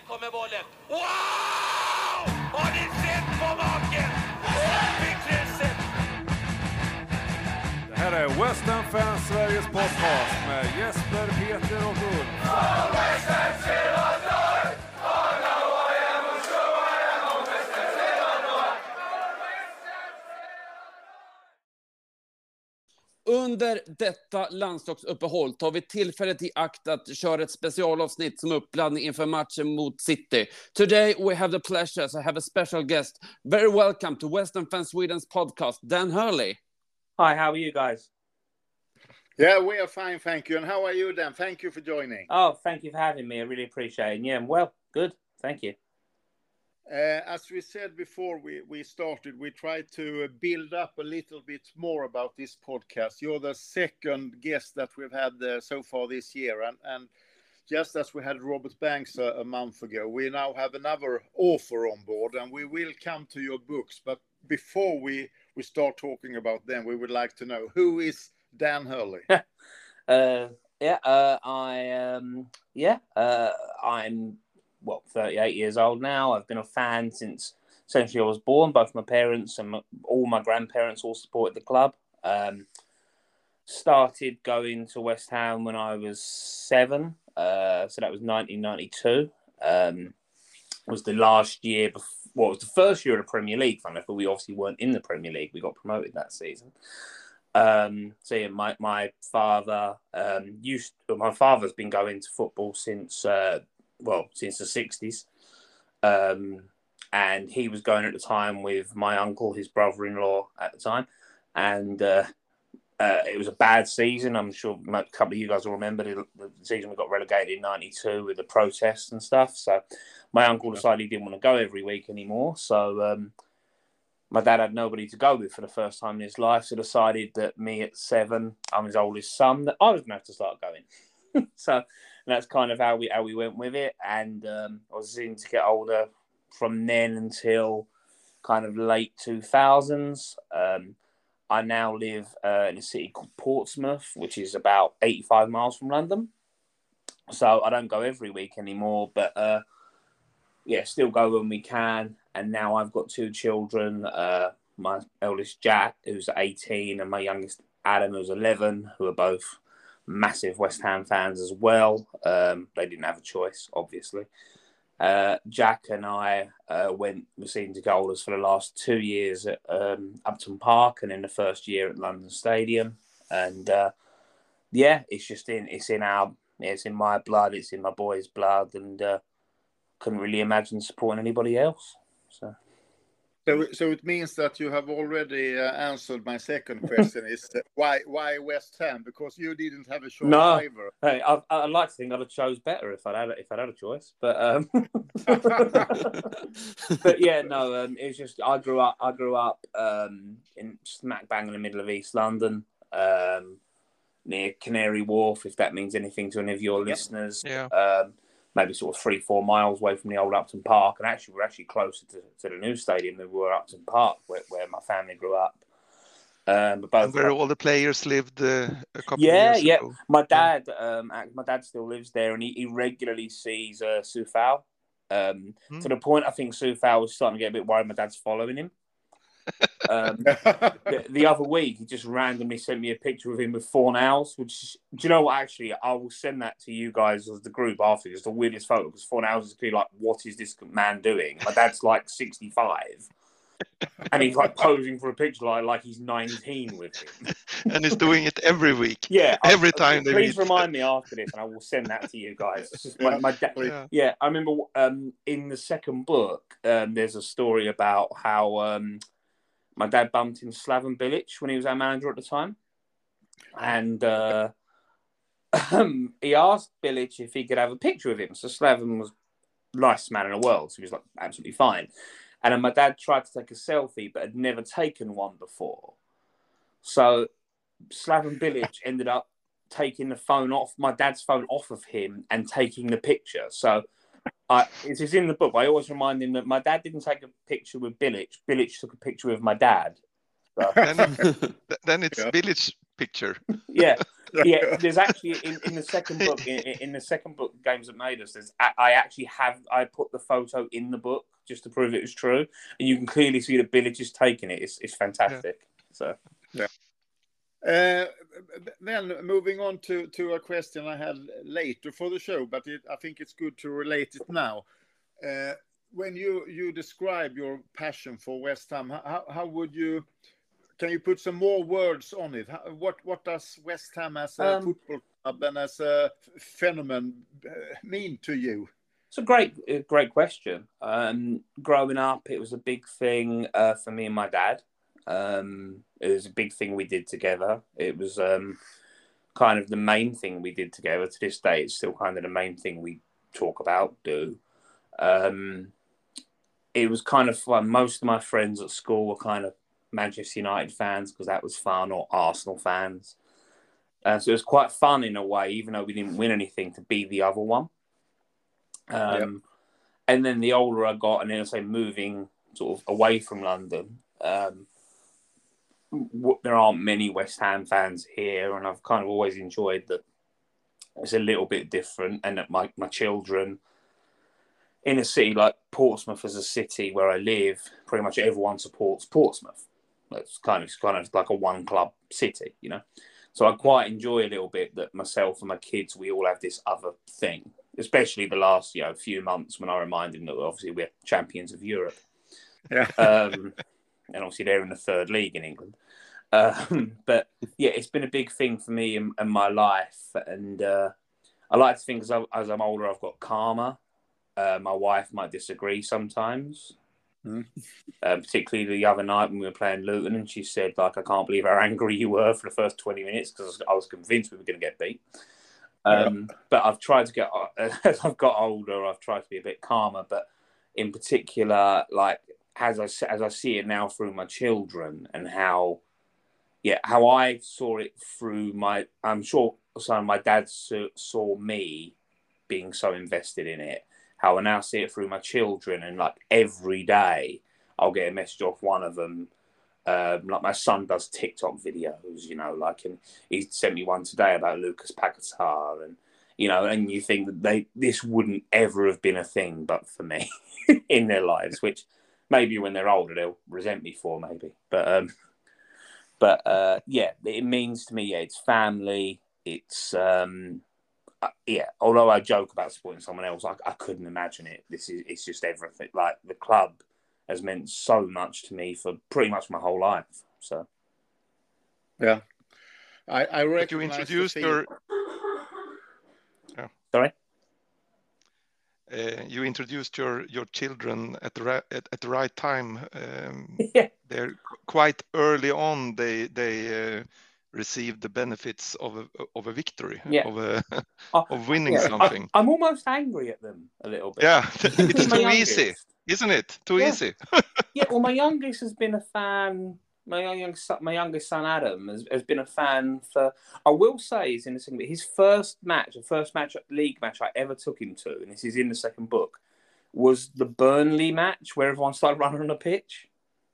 Där kommer bollen. Wow! Har ni sett på maken? Det här är West Ham Fans Sveriges podcast med Jesper, Peter och Ulf. Under detta landslagsuppehåll tar vi tillfället i akt att köra ett specialavsnitt som uppladdning inför matchen mot City. Today we have the pleasure to have a special guest. Very welcome to Western Fan Sweden's podcast, Dan Hurley. Hi, how are you guys? Yeah, we are fine, thank you. And how are you, Dan? Thank you for joining. Oh, thank you for having me. I really appreciate it. Yeah, I'm well, good. Thank you. Uh, as we said before we, we started, we tried to build up a little bit more about this podcast. You're the second guest that we've had uh, so far this year. And, and just as we had Robert Banks a, month ago, we now have another author on board and we will come to your books. But before we, we start talking about them, we would like to know who is Dan Hurley? Uh, yeah, uh, I um, well, 38 years old now. I've been a fan since essentially I was born. Both my parents and my, all my grandparents all supported the club. Um, started going to West Ham when I was seven, uh, so that was 1992. Um, was the last year before. Well, it was the first year of the Premier League, funny, but we obviously weren't in the Premier League. We got promoted that season. Um, so yeah, my my father um, used. Well, my father's been going to football since uh, well since the sixties, um, and he was going at the time with my uncle, his brother-in-law at the time, and uh, uh, it was a bad season. I'm sure a couple of you guys will remember the, the season we got relegated in '92 with the protests and stuff. So my uncle decided he didn't want to go every week anymore. So um, my dad had nobody to go with for the first time in his life, so decided that me at seven, I'm his oldest son, that I was going to have to start going. so that's kind of how we how we went with it, and um, I was seeing to get older from then until kind of late two thousands. Um, I now live uh, in a city called Portsmouth, which is about eighty five miles from London. So I don't go every week anymore, but uh, yeah, still go when we can and now I've got two children. Uh, my eldest Jack, who's 18, and my youngest Adam, who's 11, who are both massive West Ham fans as well. Um, they didn't have a choice, obviously. Uh, Jack and I uh, went were seen to goalers for the last two years at um, Upton Park, and in the first year at London Stadium. And uh, yeah, it's just in it's in our it's in my blood, it's in my boy's blood, and uh, couldn't really imagine supporting anybody else. So. So, so it means that you have already uh, answered my second question: is uh, why why West Ham? Because you didn't have a choice No. either. Hey, I, I like to think I'd have chose better if I'd had if I'd had a choice, but um, but yeah, no, um, it's just I grew up I grew up um, in smack bang in the middle of East London, um, near Canary Wharf, if that means anything to any of your listeners. Yeah. Um, maybe sort of three four miles away from the old Upton Park, and actually we're actually closer to, to the new stadium than we were Upton Park, where, where my family grew up. Um, but both And where all the players lived uh, a couple yeah, of years yeah. ago. My dad, um, my dad still lives there, and he, he regularly sees uh, Sufal. Um, Hmm. To the point, I think Sufal was starting to get a bit worried. My dad's following him. Um, the, the other week, he just randomly sent me a picture of him with Fornals. Which, do you know what? Actually, I will send that to you guys as the group after. It's the weirdest photo because Fornals is clearly like, what is this man doing? My dad's like sixty-five, and he's like posing for a picture like like he's nineteen with him. and he's doing it every week. Yeah, Every I- time they Please remind me after this, and I will send that to you guys. It's my, my da- Yeah. yeah, I remember um, in the second book, um, there's a story about how um, my dad bumped into Slaven Bilic when he was our manager at the time, and uh, he asked Bilic if he could have a picture of him. So Slaven was nicest man in the world, so he was like absolutely fine. And then my dad tried to take a selfie, but had never taken one before. So Slaven Bilic ended up taking the phone off my dad's phone off of him and taking the picture. So I, it is in the book. I always remind him that my dad didn't take a picture with Bilic. Bilic took a picture with my dad. So, Then, then it's Yeah. Bilic picture. yeah, yeah, there's actually in, in the second book, in, in the second book, Games That Made Us, there's I I actually have I put the photo in the book just to prove it was true, and you can clearly see that the is taking it. It's it's fantastic. So Uh, then moving on to, to a question I had later for the show, but it, I think it's good to relate it now. Uh, when you you describe your passion for West Ham, how, how would you? Can you put some more words on it? How, what what does West Ham as a Um, football club and as a phenomenon uh, mean to you? It's a great, great question. Um, growing up, it was a big thing uh, for me and my dad. Um, it was a big thing we did together. It was um, kind of the main thing we did together. To this day, it's still kind of the main thing we talk about, do. Um, it was kind of fun. Most of my friends at school were kind of Manchester United fans because that was fun, or Arsenal fans. Uh, so it was quite fun in a way, even though we didn't win anything, to be the other one. Um, And then the older I got, and then I say moving sort of away from London, um, there aren't many West Ham fans here, and I've kind of always enjoyed that it's a little bit different, and that my, my children in a city like Portsmouth as a city where I live, pretty much everyone supports Portsmouth. It's kind of it's kind of like a one club city, you know. So I quite enjoy a little bit that myself and my kids we all have this other thing, especially the last you know few months when I remind them that obviously we're champions of Europe, Yeah. um, and obviously they're in the third league in England. Um, but yeah, it's been a big thing for me and, in my life, and uh, I like to think as, I, as I'm older, I've got calmer. Uh, my wife might disagree sometimes. Mm. Um, particularly the other night when we were playing Luton, and she said, "Like, I can't believe how angry you were for the first twenty minutes because I was convinced we were going to get beat." Um, But I've tried to get as I've got older, I've tried to be a bit calmer. But in particular, like as I as I see it now through my children and how, yeah, how I saw it through my. I'm sure so. My dad saw, saw me being so invested in it. How I now see it through my children, and like every day, I'll get a message off one of them. Um, like my son does TikTok videos, you know, like and he sent me one today about Lucas Paquetá, and you know, and you think that they this wouldn't ever have been a thing, but for me in their lives, which maybe when they're older they'll resent me for, maybe, but um, but uh, yeah, it means to me, yeah, it's family, it's um, uh, yeah. Although I joke about supporting someone else, I, I couldn't imagine it. This is it's just everything. Like the club has meant so much to me for pretty much my whole life. So Yeah. I, I But you recognize the introduced feel- your sorry. Uh, you introduced your your children at the right at, at the right time. Um, Yeah. they're quite early on. They they uh, received the benefits of a of a victory Yeah. of a Oh, of winning Yeah, something. I, am almost angry at them a little bit. yeah, it's too youngest- easy, isn't it? Too Yeah. easy. Yeah, well, my youngest has been a fan. My youngest, son- my youngest son Adam has, has been a fan for. I will say, is in the second. His first match, the first match, league match I ever took him to, and this is in the second book, was the Burnley match where everyone started running on the pitch.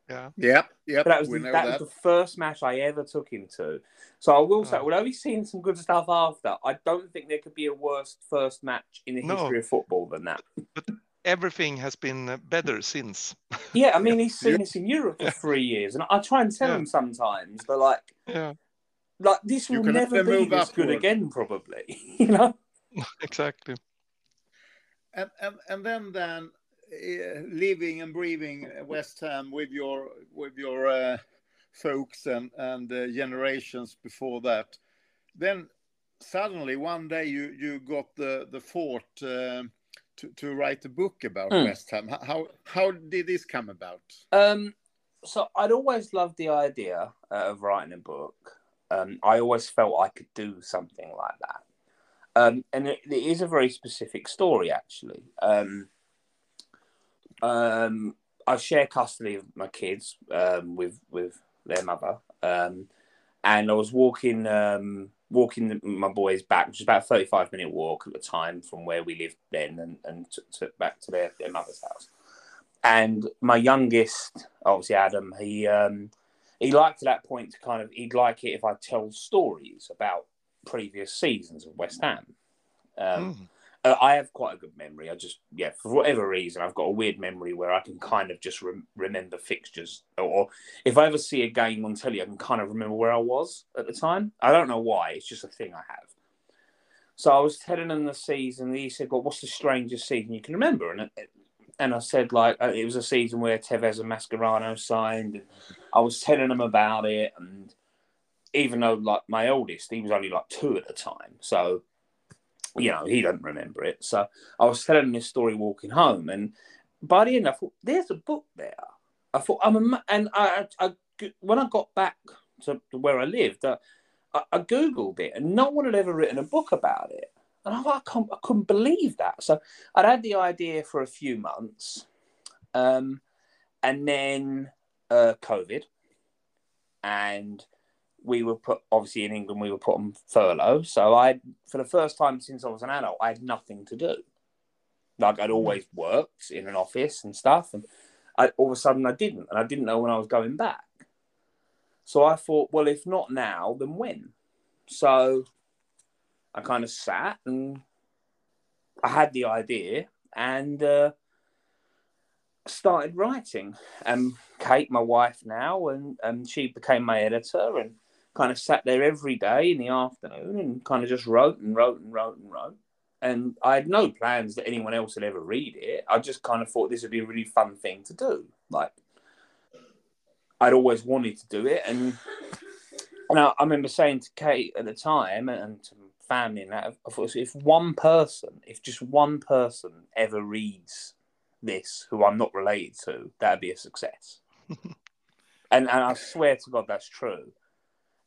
Yeah, Yep, yep. But that was the, that, that. was the first match I ever took him to. So I will say, Oh. although he's seen some good stuff after, I don't think there could be a worse first match in the No. history of football than that. Everything has been uh, better since. Yeah, I mean, he's seen Yeah. this in Europe for three years, and I try and tell Yeah. him sometimes, but like, Yeah, like this will never be move this good again, probably. you know? exactly. And, and and then then uh, living and breathing West Ham with your with your uh, folks and and uh, generations before that, then suddenly one day you you got the the fort. um, to to write a book about Hmm. West Ham. How- How how did this come about? Um, so I'd always loved the idea uh, of writing a book. Um, I always felt I could do something like that. Um, and it, it is a very specific story, actually. Um, um, I share custody of my kids um, with with their mother, um, and I was walking um, walking my boys back, which is about a thirty five minute walk at the time from where we lived then, and, and to, back to their, their mother's house. And my youngest, obviously Adam, he um, he liked at that point to kind of he'd like it if I tell stories about previous seasons of West Ham. Um, Mm. Uh, I have quite a good memory. I just, yeah, for whatever reason, I've got a weird memory where I can kind of just rem- remember fixtures. Or if I ever see a game on telly, I can kind of remember where I was at the time. I don't know why. It's just a thing I have. So I was telling him the season. He said, "Well, what's the strangest season you can remember?" And and I said, like, uh, it was a season where Tevez and Mascherano signed. And I was telling him about it, and even though, like, my oldest, he was only like two at the time, so you know he doesn't remember it. So I was telling him this story walking home, and by the end, I thought, "There's a book there." I thought, "I'm," a and I, I, when I got back to where I lived, uh, I, I googled it, and no one had ever written a book about it. And I, I, can't, I couldn't believe that. So I'd had the idea for a few months, um, and then uh, COVID, and we were put obviously in England. We were put on furlough, so I, for the first time since I was an adult, I had nothing to do. Like I'd always worked in an office and stuff, and I, all of a sudden I didn't, and I didn't know when I was going back. So I thought, well, if not now, then when? So I kind of sat and I had the idea and uh, started writing. And Kate, my wife now, and, and she became my editor and kind of sat there every day in the afternoon and kind of just wrote and wrote and wrote and wrote. And I had no plans that anyone else would ever read it. I just kind of thought this would be a really fun thing to do. Like, I'd always wanted to do it. And now I remember saying to Kate at the time and to family and that, I thought if one person, if just one person ever reads this who I'm not related to, that'd be a success. and and I swear to God that's true.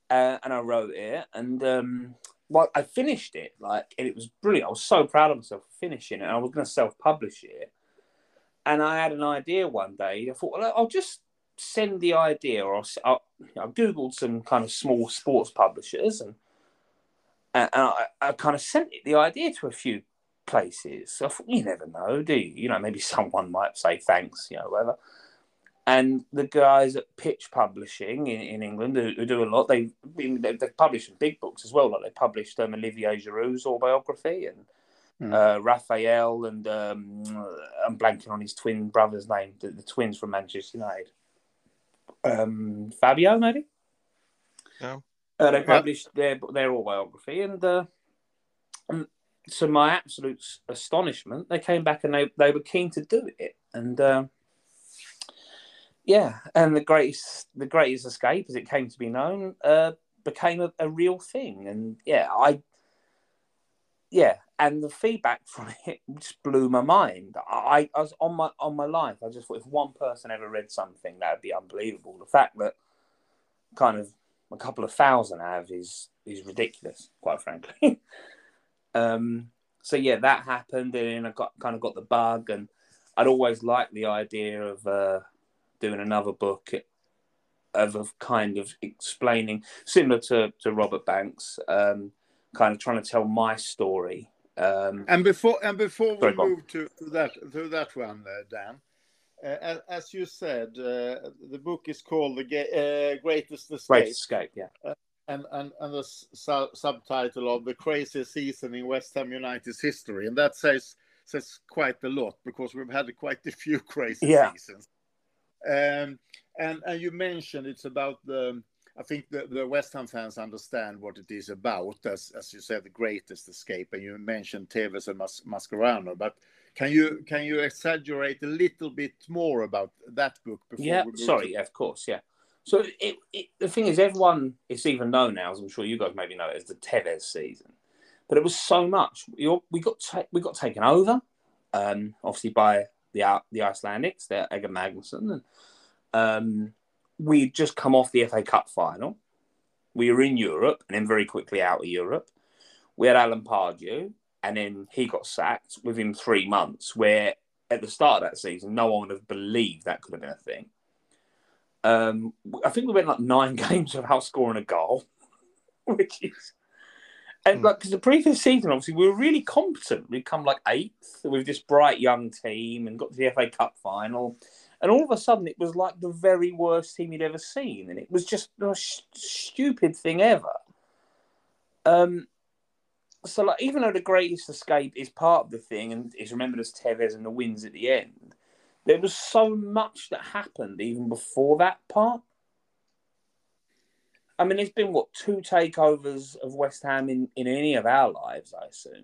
Uh, and I wrote it, and um, well, I finished it like, and it was brilliant. I was so proud of myself for finishing it. And I was going to self-publish it, and I had an idea one day. I thought, well, I'll just send the idea, or I'll, I googled some kind of small sports publishers, and and I, I kind of sent the idea to a few places. So I thought, you never know, do you? You know, maybe someone might say thanks, you know, whatever. And the guys at Pitch Publishing in, in England who, who do a lot, they, they they've published some big books as well. Like they published um, Olivier Giroud's autobiography and Hmm. uh, Raphael and um, I'm blanking on his twin brother's name, the, the twins from Manchester United. Um, Fabio, maybe. Yeah. Uh, they Yeah. published their their autobiography, and, uh, and to my absolute astonishment, they came back and they, they were keen to do it. And uh, yeah, and the greatest the greatest escape, as it came to be known, uh, became a, a real thing. And yeah, I yeah, and the feedback from it just blew my mind. I, I was on my on my life. I just thought if one person ever read something, that would be unbelievable. The fact that kind of a couple of thousand have is is ridiculous, quite frankly. um, so yeah, that happened, and I got kind of got the bug, and I'd always liked the idea of uh, doing another book of, of kind of explaining, similar to to Robert Banks, um, kind of trying to tell my story. Um, And before and before we Sorry, move to, to that to that one, uh, Dan, uh, as, you said, uh, the book is called "The Ga- uh, Greatest Escape," Great Escape, yeah. and and and the su- subtitle of "The Craziest Season in West Ham United's History," and that says says quite a lot because we've had quite a few crazy Yeah. seasons. Um, and and you mentioned it's about the. I think the, the West Ham fans understand what it is about, as as you said, the greatest escape, and you mentioned Tevez and Mas- Mascherano. But can you can you exaggerate a little bit more about that book? Before Yeah, we sorry, to- yeah, of course, yeah. So it, it, the thing is, everyone it's even known now, as I'm sure you guys maybe know, as the Tevez season. But it was so much. We, we got ta- we got taken over, um, obviously by the the Icelandics, the Eggert Magnusson, and um, we'd just come off the FA Cup final. We were in Europe, and then very quickly out of Europe. We had Alan Pardew, and then he got sacked within three months. Where at the start of that season, no one would have believed that could have been a thing. Um, I think we went like nine games without scoring a goal, which is and Hmm. like because the previous season, obviously, we were really competent. We'd come like eighth with this bright young team and got to the FA Cup final, and all of a sudden, it was like the very worst team you'd ever seen, and it was just the most stupid thing ever. Um, so like even though the greatest escape is part of the thing and is remembered as Tevez and the wins at the end, there was so much that happened even before that part. I mean, there's been what two takeovers of West Ham in, in any of our lives, I assume,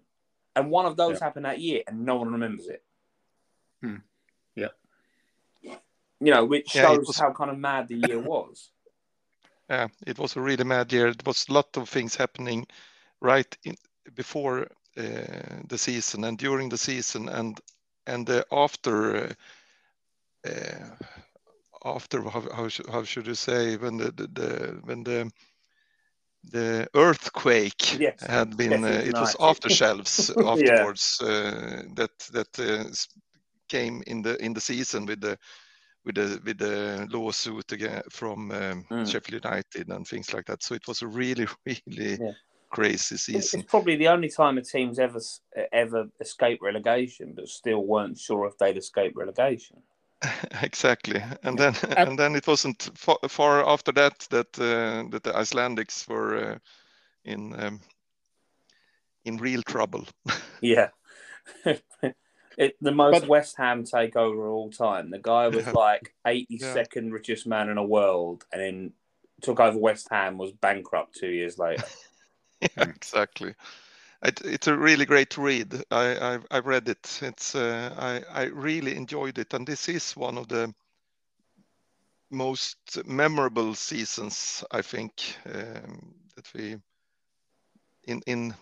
and one of those Yeah. happened that year, and no one remembers it. Hmm. Yeah. You know, which Yeah, shows was- how kind of mad the year was. Yeah, it was a really mad year. There was a lot of things happening right in before uh, the season and during the season and and uh, after uh, uh, after how how should, how should you say when the, the, the when the the earthquake Yes, had been uh, it was United. aftershelves Yeah. afterwards uh, that that uh, came in the in the season with the with the with the lawsuit again from um, Mm. Sheffield United and things like that. So it was a really really Yeah. crazy season. it's probably the only time a team's ever ever escaped relegation, but still weren't sure if they'd escape relegation. exactly, and then and then it wasn't far, far after that that uh, that the Icelandics were uh, in um, in real trouble. Yeah. it, the most But- West Ham takeover of all time. The guy was Yeah. like 82nd richest man in the world and then took over West Ham, was bankrupt two years later. yeah, exactly. It, it's a really great read. I, I've, I've read it. It's uh, I, I really enjoyed it, and this is one of the most memorable seasons I think um, that we in in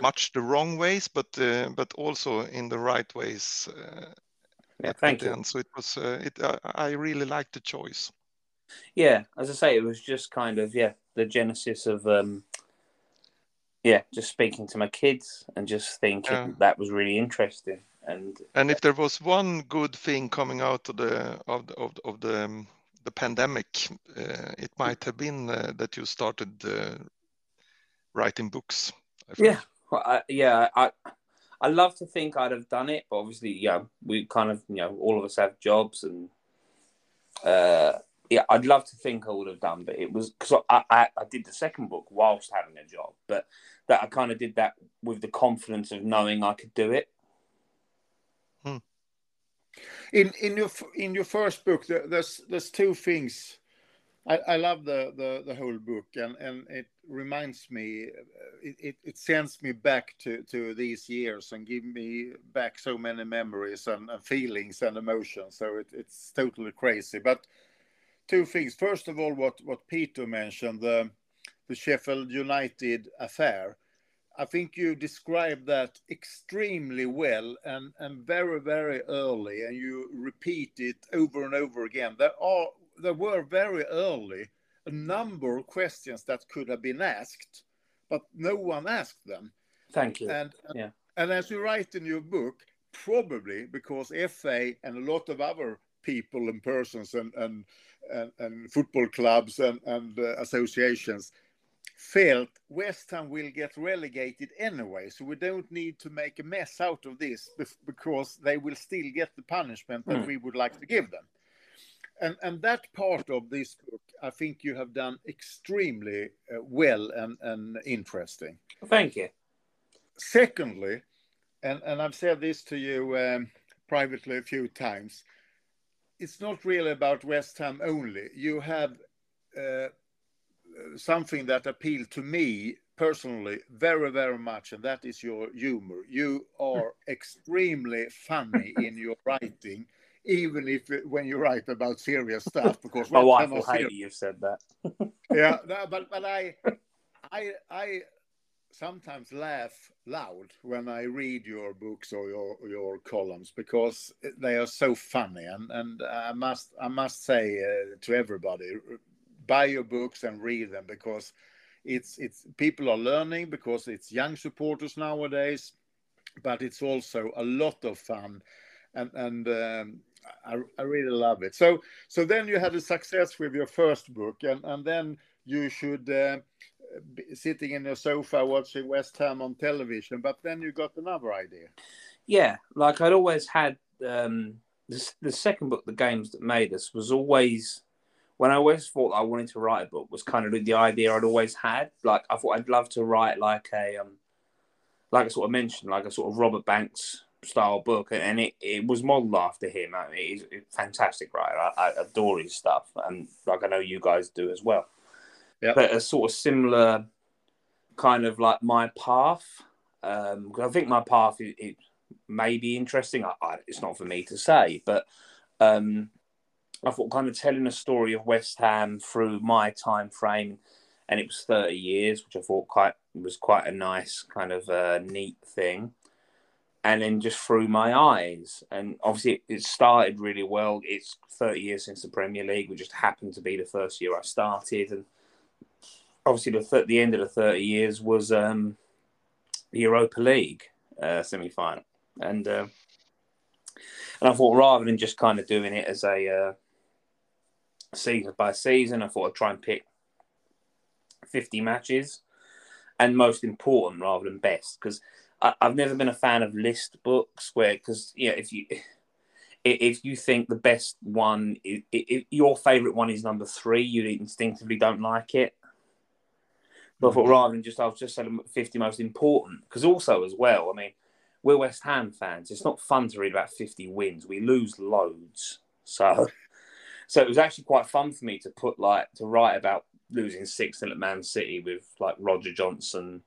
much the wrong ways, but uh, but also in the right ways. Uh, Yeah, thank you. end. So it was uh, it. I, I really liked the choice. Yeah, as I say, it was just kind of, yeah, the genesis of, um, yeah, just speaking to my kids and just thinking Yeah. that was really interesting. And And if there was one good thing coming out of the of the, of the, of the, um, the pandemic, uh, it might have been uh, that you started uh, writing books. I. Yeah, well, I, yeah, I I love to think I'd have done it, but obviously, yeah, we kind of, you know, all of us have jobs, and uh, yeah, I'd love to think I would have done, but it was because I, I I did the second book whilst having a job, but that I kind of did that with the confidence of knowing I could do it. in in your in your first book there's there's two things. I, I love the, the the whole book and and it reminds me uh, it, it, it sends me back to to these years and give me back so many memories and, and feelings and emotions. So it, it's totally crazy. But two things. First of all what what peter mentioned the the sheffield united affair I think you described that extremely well and, and very, very early, and you repeat it over and over again. There are there were very early a number of questions that could have been asked, but no one asked them. Thank you. And Yeah. and as you write in your book, probably because FA and a lot of other people and persons and and and, and football clubs and and uh, associations felt West Ham will get relegated anyway, so we don't need to make a mess out of this because they will still get the punishment that Mm. we would like to give them. And and that part of this book, I think you have done extremely uh, well and and interesting. Thank you. Secondly, and, and I've said this to you um, privately a few times, it's not really about West Ham only. You have uh, something that appealed to me personally very, very much, and that is your humor. You are extremely funny in your writing, even if when you write about serious stuff, because My wife will hate you said that. yeah, no, but but I, I, I sometimes laugh loud when I read your books or your your columns because they are so funny, and and I must I must say uh, to everybody, buy your books and read them because it's it's people are learning because it's young supporters nowadays, but it's also a lot of fun, and and. Um, I, I really love it. So so then you had a success with your first book, and and then you should uh, be sitting in your sofa watching West Ham on television. But then you got another idea. Yeah, like I'd always had um, the, the second book, The Games That Made Us, was always when I always thought I wanted to write a book was kind of the idea I'd always had. Like I thought I'd love to write like a um, like I sort of mentioned, like a sort of Robert Banks style book, and it, it was modelled after him. I mean, he's a fantastic writer. I, I adore his stuff, and like I know you guys do as well. Yeah. But a sort of similar kind of like my path. Um, I think my path is, it may be interesting. I, I, it's not for me to say, but um, I thought kind of telling a story of West Ham through my time frame, and it was thirty years, which I thought quite was quite a nice kind of uh, neat thing. And then just through my eyes, and obviously it, it started really well. It's thirty years since the Premier League, which just happened to be the first year I started, and obviously the th- the end of the thirty years was um, the Europa League uh, semi final, and uh, and I thought rather than just kind of doing it as a uh, season by season, I thought I'd try and pick fifty matches, and most important rather than best because I've never been a fan of list books where because yeah if you if you think the best one if, your favorite one is number three you instinctively don't like it but thought rather than just, I'll just say 50 most important. Because also, as well, I mean, we're West Ham fans. It's not fun to read about 50 wins. We lose loads. So, so it was actually quite fun for me to put like, to write about losing 6 0 at Man City with like Roger Johnson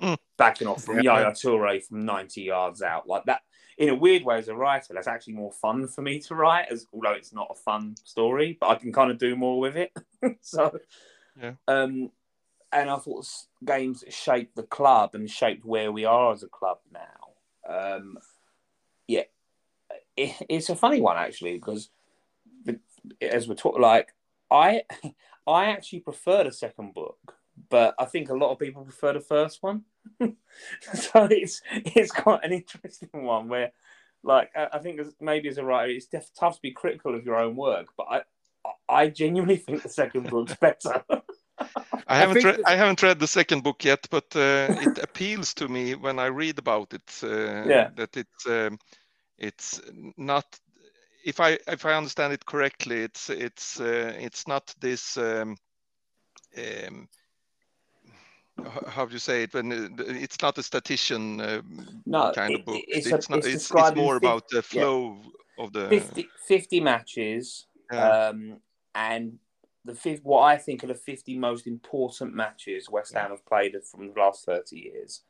Mm. backing off from Yeah. Yaya Toure from 90 yards out. Like that, in a weird way, as a writer, that's actually more fun for me to write, as although it's not a fun story, but I can kind of do more with it. so, Yeah. um, and I thought games shaped the club and shaped where we are as a club now. Um, yeah, it, it's a funny one actually because the, as we're talking, like I, I actually prefer the second book, but I think a lot of people prefer the first one. so it's it's quite an interesting one where, like, I, I think as, maybe as a writer, it's def- tough to be critical of your own work, but I, I- I genuinely think the second book's better. I haven't think read I haven't read the second book yet, but uh, it appeals to me when I read about it. Uh, Yeah. That it's um, it's not. If I if I understand it correctly, it's it's uh, it's not this. Um, um, how do you say it? When uh, it's not a statistician uh, No, kind it- of book. it's It's, a- not. it's It's, it's more fif- about the yeah. flow of the. 50, 50 matches, Yeah. um, and the fifth, what I think are the 50 most important matches West Ham have played from the last 30 years.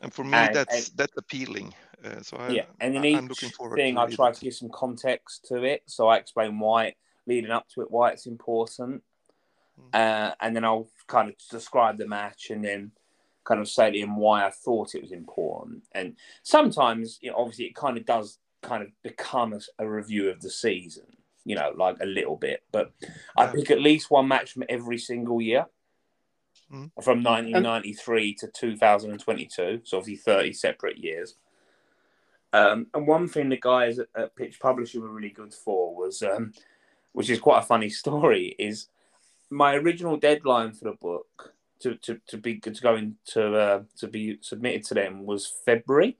And for me, and- that's and- that's appealing. Uh, so I, yeah, and in I- each I'm looking forward thing, to I try to give some context to it. So I explain why, leading up to it, why it's important, Hmm. uh, and then I'll kind of describe the match, and then kind of say to him why I thought it was important. And sometimes, you know, obviously, it kind of does kind of become a, a review of the season, you know, like a little bit. But I pick at least one match from every single year. Mm. From 1993 to 2022, so obviously 30 separate years. Um, and one thing the guys at, at Pitch Publishing were really good for was, um, which is quite a funny story, is my original deadline for the book to, to, to be to go into uh, to be submitted to them was February,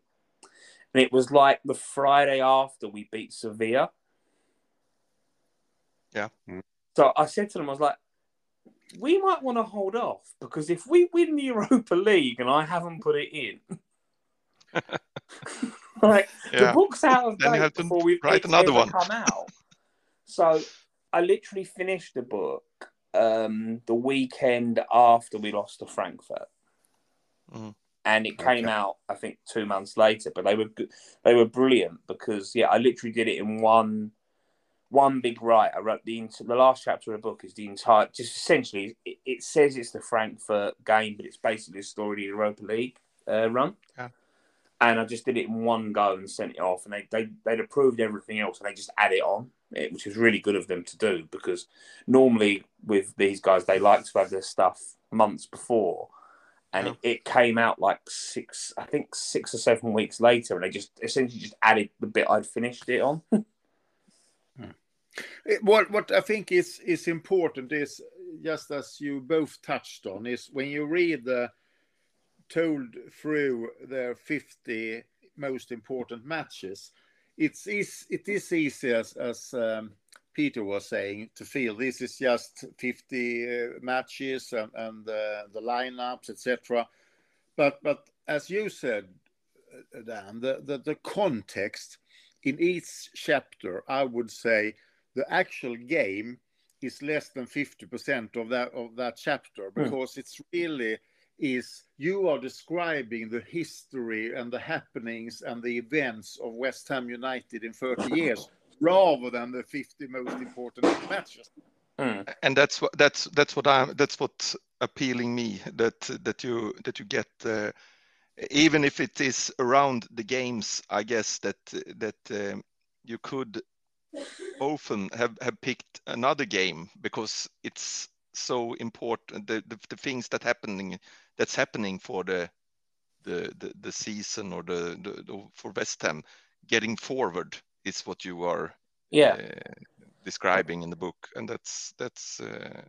and it was like the Friday after we beat Sevilla. Yeah. So I said to them, I was like, we might want to hold off because if we win the Europa League and I haven't put it in, like the book's out of Then date before we write another one. come out. So I literally finished the book um, the weekend after we lost to Frankfurt, Mhm. and it came Okay. out I think two months later. But they were good- they were brilliant because yeah, I literally did it in one one big write. I wrote the the last chapter of the book is the entire just essentially it, it says it's the Frankfurt game, but it's basically a story of the Europa League uh, run. Yeah. And I just did it in one go and sent it off, and they they they'd approved everything else, and they just add it on, it, which was really good of them to do because normally with these guys they like to have their stuff months before, and Yeah. it, it came out like six, I think six or seven weeks later, and they just essentially just added the bit I'd finished it on. It- What what I think is is important is just as you both touched on is when you read the told through the 50 most important matches, it's is it is easy as as um, Peter was saying, to feel this is just 50 uh, matches and, and uh, the lineups, etc. But but as you said, uh, Dan, the, the, the context in each chapter, I would say the actual game is less than 50% of that of that chapter because it's really is you are describing the history and the happenings and the events of West Ham United in 30 years rather than the 50 most important matches. and that's what that's that's what I'm that's what appealing me that that you that you get uh, even if it is around the games I guess that that um, you could often have have picked another game because it's so important the, the, the things that happening that's happening for the the the, the season or the, the, the for West Ham. Getting forward is what you are Yeah. uh, describing in the book and that's that's uh,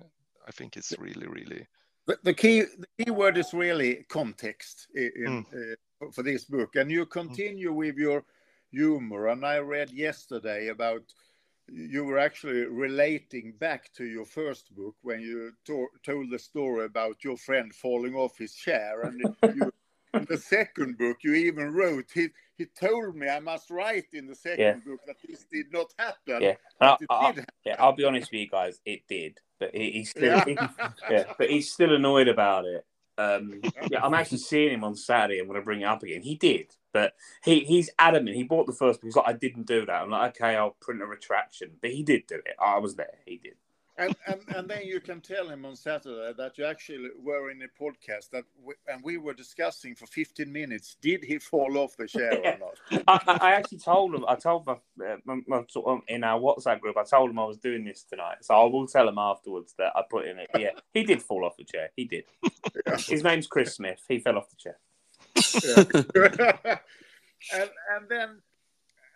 i think it's really really The, the key the key word is really context in, in, uh, for this book, and you continue with your humor. And I read yesterday about you were actually relating back to your first book when you to- told the story about your friend falling off his chair, and you, in the second book you even wrote he he told me I must write in the second Yeah. book that this did not happen. Yeah. And I, I, yeah, I'll be honest with you guys, it did, but he, he's still, Yeah. yeah, but he's still annoyed about it. Um, yeah, I'm actually seeing him on Saturday. I'm going to bring it up again. He did, but he he's adamant. He bought the first book. He's like, I didn't do that. I'm like, okay, I'll print a retraction. But he did do it. I was there. He did. And, and and then you can tell him on Saturday that you actually were in a podcast that we, and we were discussing for 15 minutes. Did he fall off the chair or not? I, I actually told him. I told my, uh, my, my in our WhatsApp group. I told him I was doing this tonight, so I will tell him afterwards that I put in it. Yeah, he did fall off the chair. He did. His name's Chris Smith. He fell off the chair. Yeah. and and then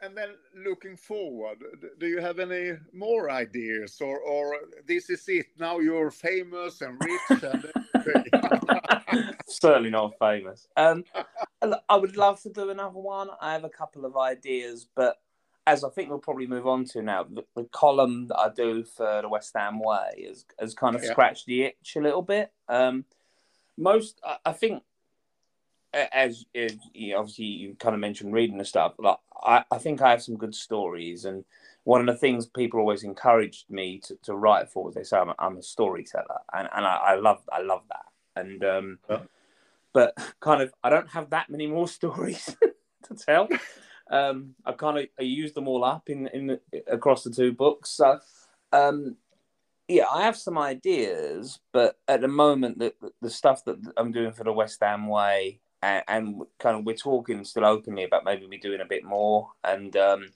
and then looking forward, do you have any more ideas or or this is it now? You're famous and rich and. Certainly not famous. Um, I would love to do another one. I have a couple of ideas, but as I think we'll probably move on to now, the, the column that I do for the West Ham Way has, has kind of Yeah. scratched the itch a little bit. Um, most, I, I think, as, as you, obviously you kind of mentioned reading the stuff, like I, I think I have some good stories, and one of the things people always encouraged me to, to write for was they say I'm a, I'm a storyteller, and, and I, I love I love that, and um, Yeah. but kind of I don't have that many more stories to tell. Um, I kind of I use them all up in in across the two books, so um, yeah, I have some ideas, but at the moment, the the stuff that I'm doing for the West Ham Way, and, and kind of we're talking still openly about maybe me doing a bit more, and um,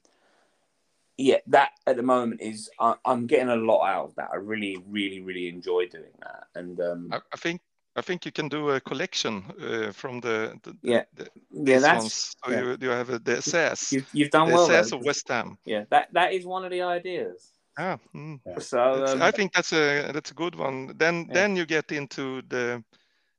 yeah, that at the moment is I, I'm getting a lot out of that. I really, really, really enjoy doing that, and um, I, I think i think you can do a collection uh, from the, the Yeah. the, yeah, that's ones so yeah. you, you have a, the essays you've, you've done the well. essays though. of west ham Yeah, that that is one of the ideas. ah, mm. So um, i think that's a that's a good one then Yeah. then you get into the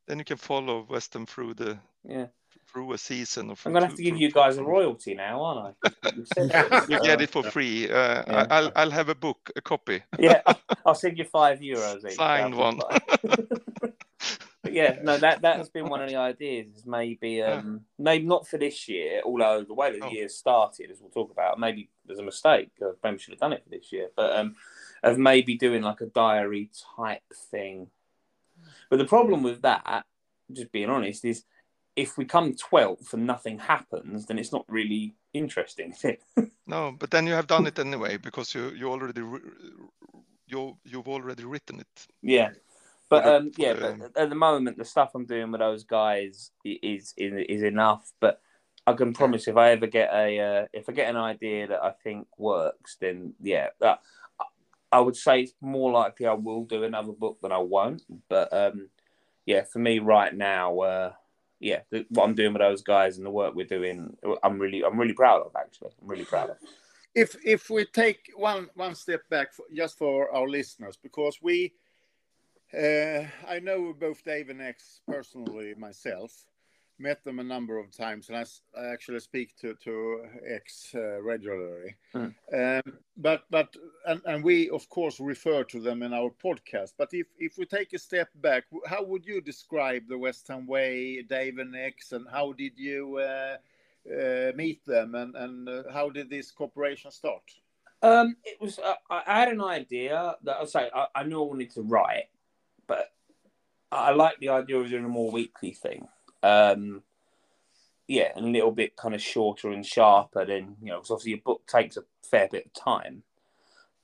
then you can follow west ham through the yeah, through a season or I'm gonna have to give you guys a royalty now, aren't I? You've said that. you get it for free uh, Yeah. I, i'll i'll have a book a copy yeah, I'll send you five euros each. Signed That'll but yeah, no, that that has been one of the ideas. Is maybe um maybe not for this year, although the way that the Oh. year started, as we'll talk about, maybe there's a mistake. uh, Maybe should have done it for this year, but um, of maybe doing like a diary type thing. But the problem with that, just being honest, is if we come twelfth and nothing happens, then it's not really interesting, no but then you have done it anyway because you you already you you've already written it Yeah. But the- um, yeah, the- but at the moment, the stuff I'm doing with those guys is is, is enough. But I can promise if I ever get a uh, if I get an idea that I think works, then yeah, that, I would say it's more likely I will do another book than I won't. But um, yeah, for me right now, uh, yeah, the, what I'm doing with those guys and the work we're doing, I'm really I'm really proud of. Actually, I'm really proud of. if if we take one one step back for, just for our listeners because we uh, i know both dave and x personally myself met them a number of times and I actually speak to to x uh, regularly Mm. um, but but and, and and we of course refer to them in our podcast. But if if we take a step back, how would you describe the West Ham Way, Dave and X, and how did you uh, uh, meet them, and and uh, how did this cooperation start? Um, it was. Uh, I had an idea that I say I, I knew I wanted to write, but I like the idea of doing a more weekly thing. Um, yeah, and a little bit kind of shorter and sharper than you know, because obviously a book takes a fair bit of time.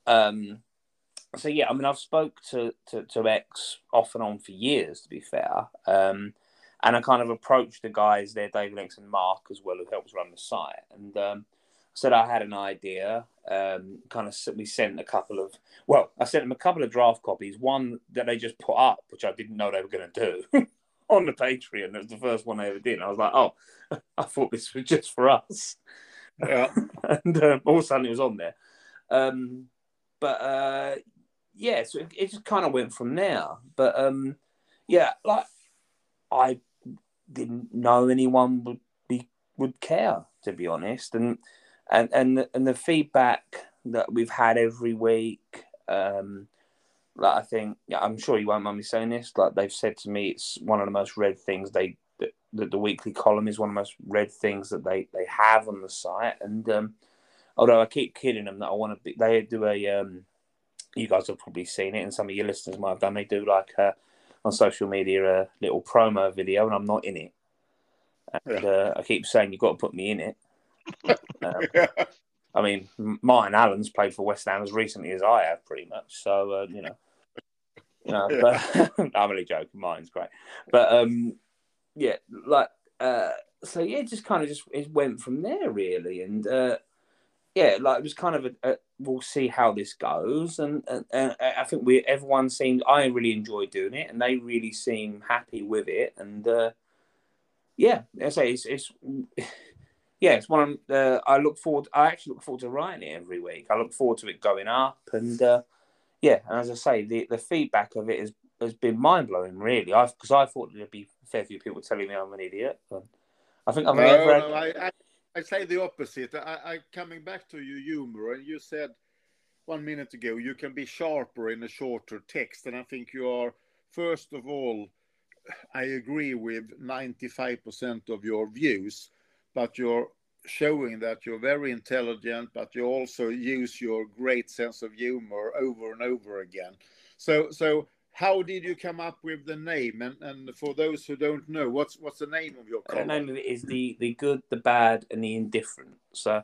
Um, so yeah, I mean, I've spoke to, to, to X off and on for years, to be fair. Um, and I kind of approached the guys there, David X and Mark as well, who helps run the site, and um, said I had an idea. Um, kind of, we sent a couple of, well, I sent them a couple of draft copies. One that they just put up, which I didn't know they were going to do. on the Patreon. It was the first one I ever did. I was like, oh, I thought this was just for us. Yeah. and um, all of a sudden it was on there. Um, but uh, yeah, so it, it just kind of went from there. But um, yeah, like I didn't know anyone would be would care to be honest, and and and the, and the feedback that we've had every week. Um, like I think, yeah, I'm sure you won't mind me saying this. Like they've said to me, it's one of the most read things they that the, the, weekly column is one of the most read things that they they have on the site. And um, although I keep kidding them that I want to be, they do a. Um, you guys have probably seen it, and some of your listeners might have done. They do like a, on social media a little promo video, and I'm not in it. And yeah. uh, I keep saying you've got to put me in it. um, yeah. I mean, Martin Allen's played for West Ham as recently as I have, pretty much. So uh, you know, you know, but I'm only joking. Mine's great, but um, yeah, like uh, so yeah, it just kind of just it went from there really, and uh, yeah, like it was kind of a, a we'll see how this goes, and, and, and I think we everyone seemed I really enjoyed doing it, and they really seem happy with it, and uh, yeah, I say it's it's. Yeah, it's one. Uh, I look forward. I actually look forward to writing it every week. I look forward to it going up, and uh, yeah, and as I say, the, the feedback of it has has been mind blowing. Really, I because I thought there'd be a fair few people telling me I'm an idiot. I think I've no, never. Had... No, I, I, I, say the opposite. I, I coming back to your humor, and you said one minute ago you can be sharper in a shorter text, and I think you are. First of all, I agree with ninety five percent of your views, but you're showing that you're very intelligent, but you also use your great sense of humor over and over again. So, so how did you come up with the name? And, and for those who don't know, what's what's the name of your column? The name of it is the the good, the bad, and the indifferent. So.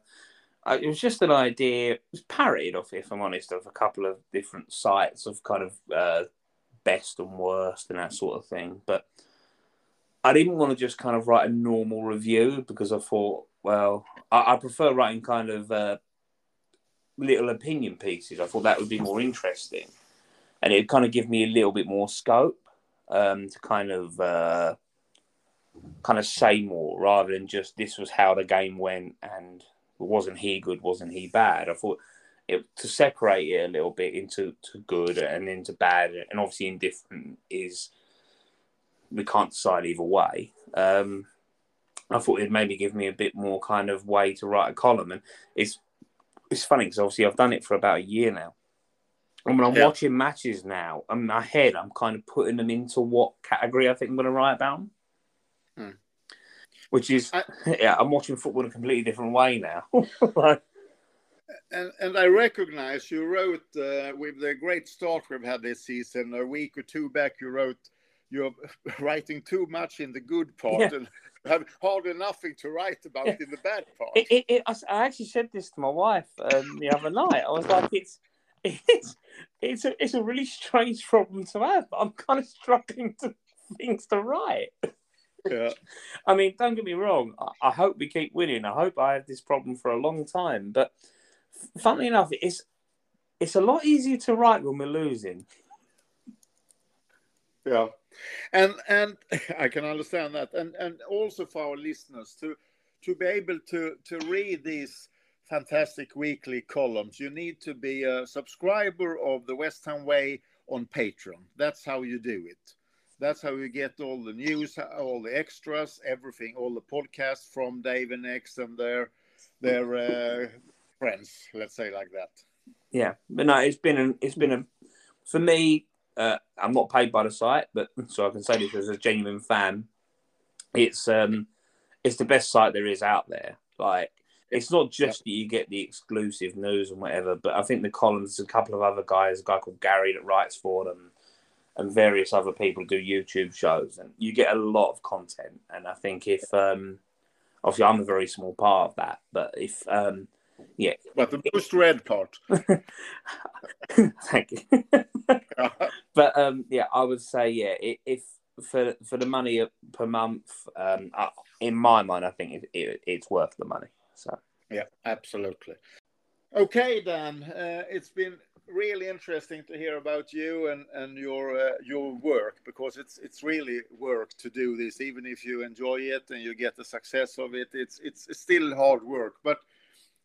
Uh, it was just an idea. It was parodied off, if I'm honest, of a couple of different sites of kind of uh, best and worst and that sort of thing. But I didn't want to just kind of write a normal review because I thought well, I, I prefer writing kind of uh, little opinion pieces. I thought that would be more interesting, and it'd kind of give me a little bit more scope um, to kind of uh, kind of say more rather than just this was how the game went and wasn't he good, wasn't he bad. I thought it, to separate it a little bit into to good and into bad, and obviously indifferent is we can't decide either way. Um, I thought it'd maybe give me a bit more kind of way to write a column. And it's it's funny because obviously I've done it for about a year now. And when I'm yeah. watching matches now, in my head, I'm kind of putting them into what category I think I'm going to write about them. Hmm. Which is, I, yeah, I'm watching football in a completely different way now. like, and, and I recognize you wrote uh, with the great start we've had this season. A week or two back, you wrote you're writing too much in the good part yeah. and have hardly nothing to write about yeah. in the bad part. It, it, it, I actually said this to my wife um, the other night. I was like, it's it's it's a it's a really strange problem to have. but I'm kind of struggling to things to write. Yeah. I mean, don't get me wrong. I, I, hope we keep winning. I hope I have this problem for a long time. But funnily enough, it's it's a lot easier to write when we're losing. Yeah and and I can understand that, and and also for our listeners to to be able to to read these fantastic weekly columns, you need to be a subscriber of the West Ham Way on Patreon. That's how you do it. That's how you get all the news, all the extras, everything, all the podcasts from Dave and X and their their uh, friends. Let's say like that. yeah, but no, it's been a, it's been a for me. Uh, I'm not paid by the site, but so I can say this as a genuine fan. It's um, it's the best site there is out there. Like it's not just that you get the exclusive news and whatever, but I think the columns, a couple of other guys, a guy called Gary that writes for them, and various other people do YouTube shows, and you get a lot of content. And I think if um, obviously I'm a very small part of that, but if um, yeah, but the most red part. Thank you. but um, yeah, I would say yeah, if for for the money per month, um, in my mind, I think it, it, it's worth the money. So yeah, absolutely. Okay, Dan, uh, it's been really interesting to hear about you and and your uh, your work because it's it's really work to do this. Even if you enjoy it and you get the success of it, it's it's still hard work. But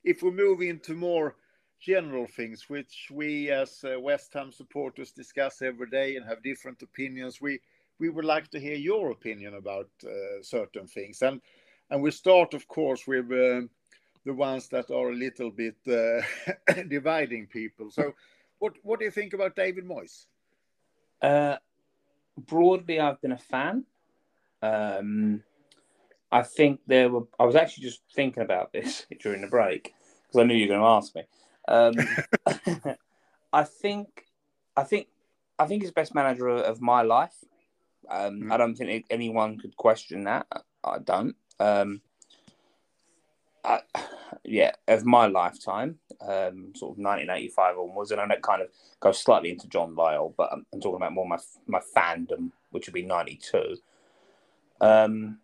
if we move into more general things, which we as uh, West Ham supporters discuss every day and have different opinions, we we would like to hear your opinion about uh, certain things. And and we start, of course, with uh, the ones that are a little bit uh, dividing people. So, what what do you think about David Moyes? Uh, broadly, I've been a fan. Um, I think there were. I was actually just thinking about this during the break because I knew you were going to ask me. Um, I think, I think, I think he's the best manager of my life. Um, mm. I don't think anyone could question that. I don't. Um, I, yeah, of my lifetime, um, sort of 1985 onwards, and I know it kind of goes slightly into John Lyall, but I'm, I'm talking about more my my fandom, which would be 92. Um,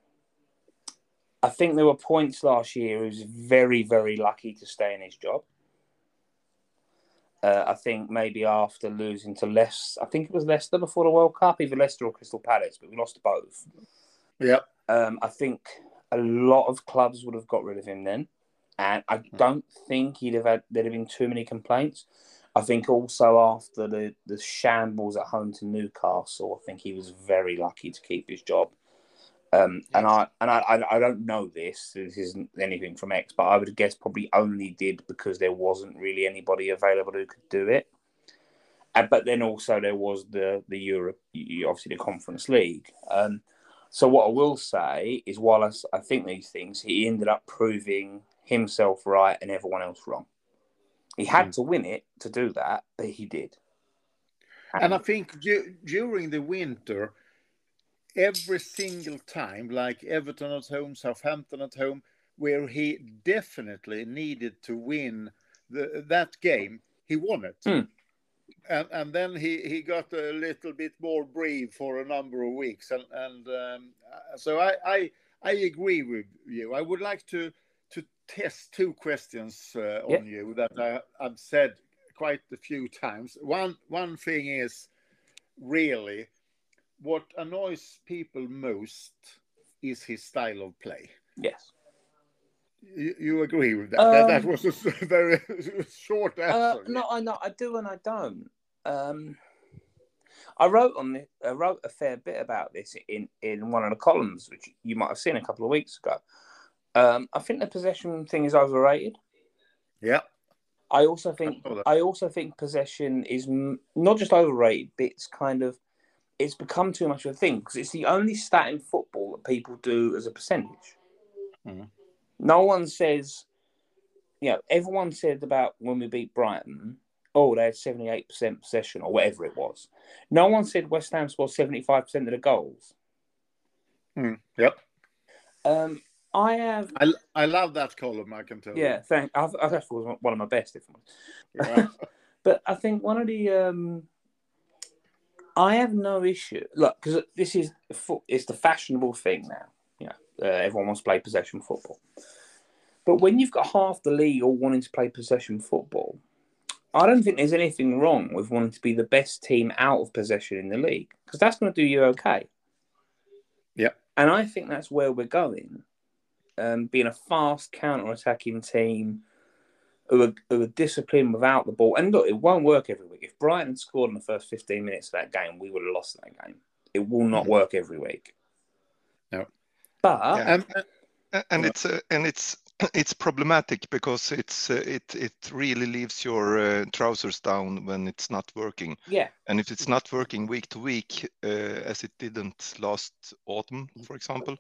I think there were points last year he was very, very lucky to stay in his job. Uh, I think maybe after losing to Leicester, I think it was Leicester before the World Cup, either Leicester or Crystal Palace, but we lost both. Yeah. Um, I think a lot of clubs would have got rid of him then, and I hmm. don't think he'd have had there'd have been too many complaints. I think also after the the shambles at home to Newcastle, I think he was very lucky to keep his job. Um, and I and I, I don't know this. This isn't anything from X, but I would guess probably only did because there wasn't really anybody available who could do it. And, but then also there was the the Europe, obviously the Conference League. Um, so what I will say is, while I, I think these things, he ended up proving himself right and everyone else wrong. He had mm. to win it to do that, but he did. And, and I think during the winter every single time, like Everton at home, Southampton at home, where he definitely needed to win the, that game, he won it. Mm. And, and then he, he got a little bit more brave for a number of weeks. And, and um, so I, I, I agree with you. I would like to, to test two questions uh, on yeah. you that I, I've said quite a few times. One, one thing is really what annoys people most is his style of play. Yes. You, you agree with that? Um, that? that? was a very short uh, answer. Uh, no, I know I do and I don't. Um, I wrote on the, I wrote a fair bit about this in in one of the columns, which you might have seen a couple of weeks ago. Um, I think the possession thing is overrated. Yeah. I also think I also think possession is not just overrated, but it's kind of it's become too much of a thing because it's the only stat in football that people do as a percentage. Mm. No one says, you know, everyone said about when we beat Brighton, oh, they had 78% possession or whatever it was. No one said West Ham scored 75% of the goals. Mm. Yep. Um, I have. I, I love that column, I can tell yeah, you. thank I, I it was one of my best, if I'm but I think one of the. Um, I have no issue. Look, because this is it's the fashionable thing now. You know, uh, everyone wants to play possession football. But when you've got half the league all wanting to play possession football, I don't think there's anything wrong with wanting to be the best team out of possession in the league because that's going to do you okay. Yeah. And I think that's where we're going. Um, being a fast counter-attacking team who are, who are disciplined without the ball. And look, it won't work every week. If Brighton scored in the first 15 minutes of that game, we would have lost that game. It will not mm-hmm. work every week. No. But yeah. and, and it's uh, and it's it's problematic because it's uh, it it really leaves your uh, trousers down when it's not working Yeah, and if it's not working week to week uh, as it didn't last autumn for example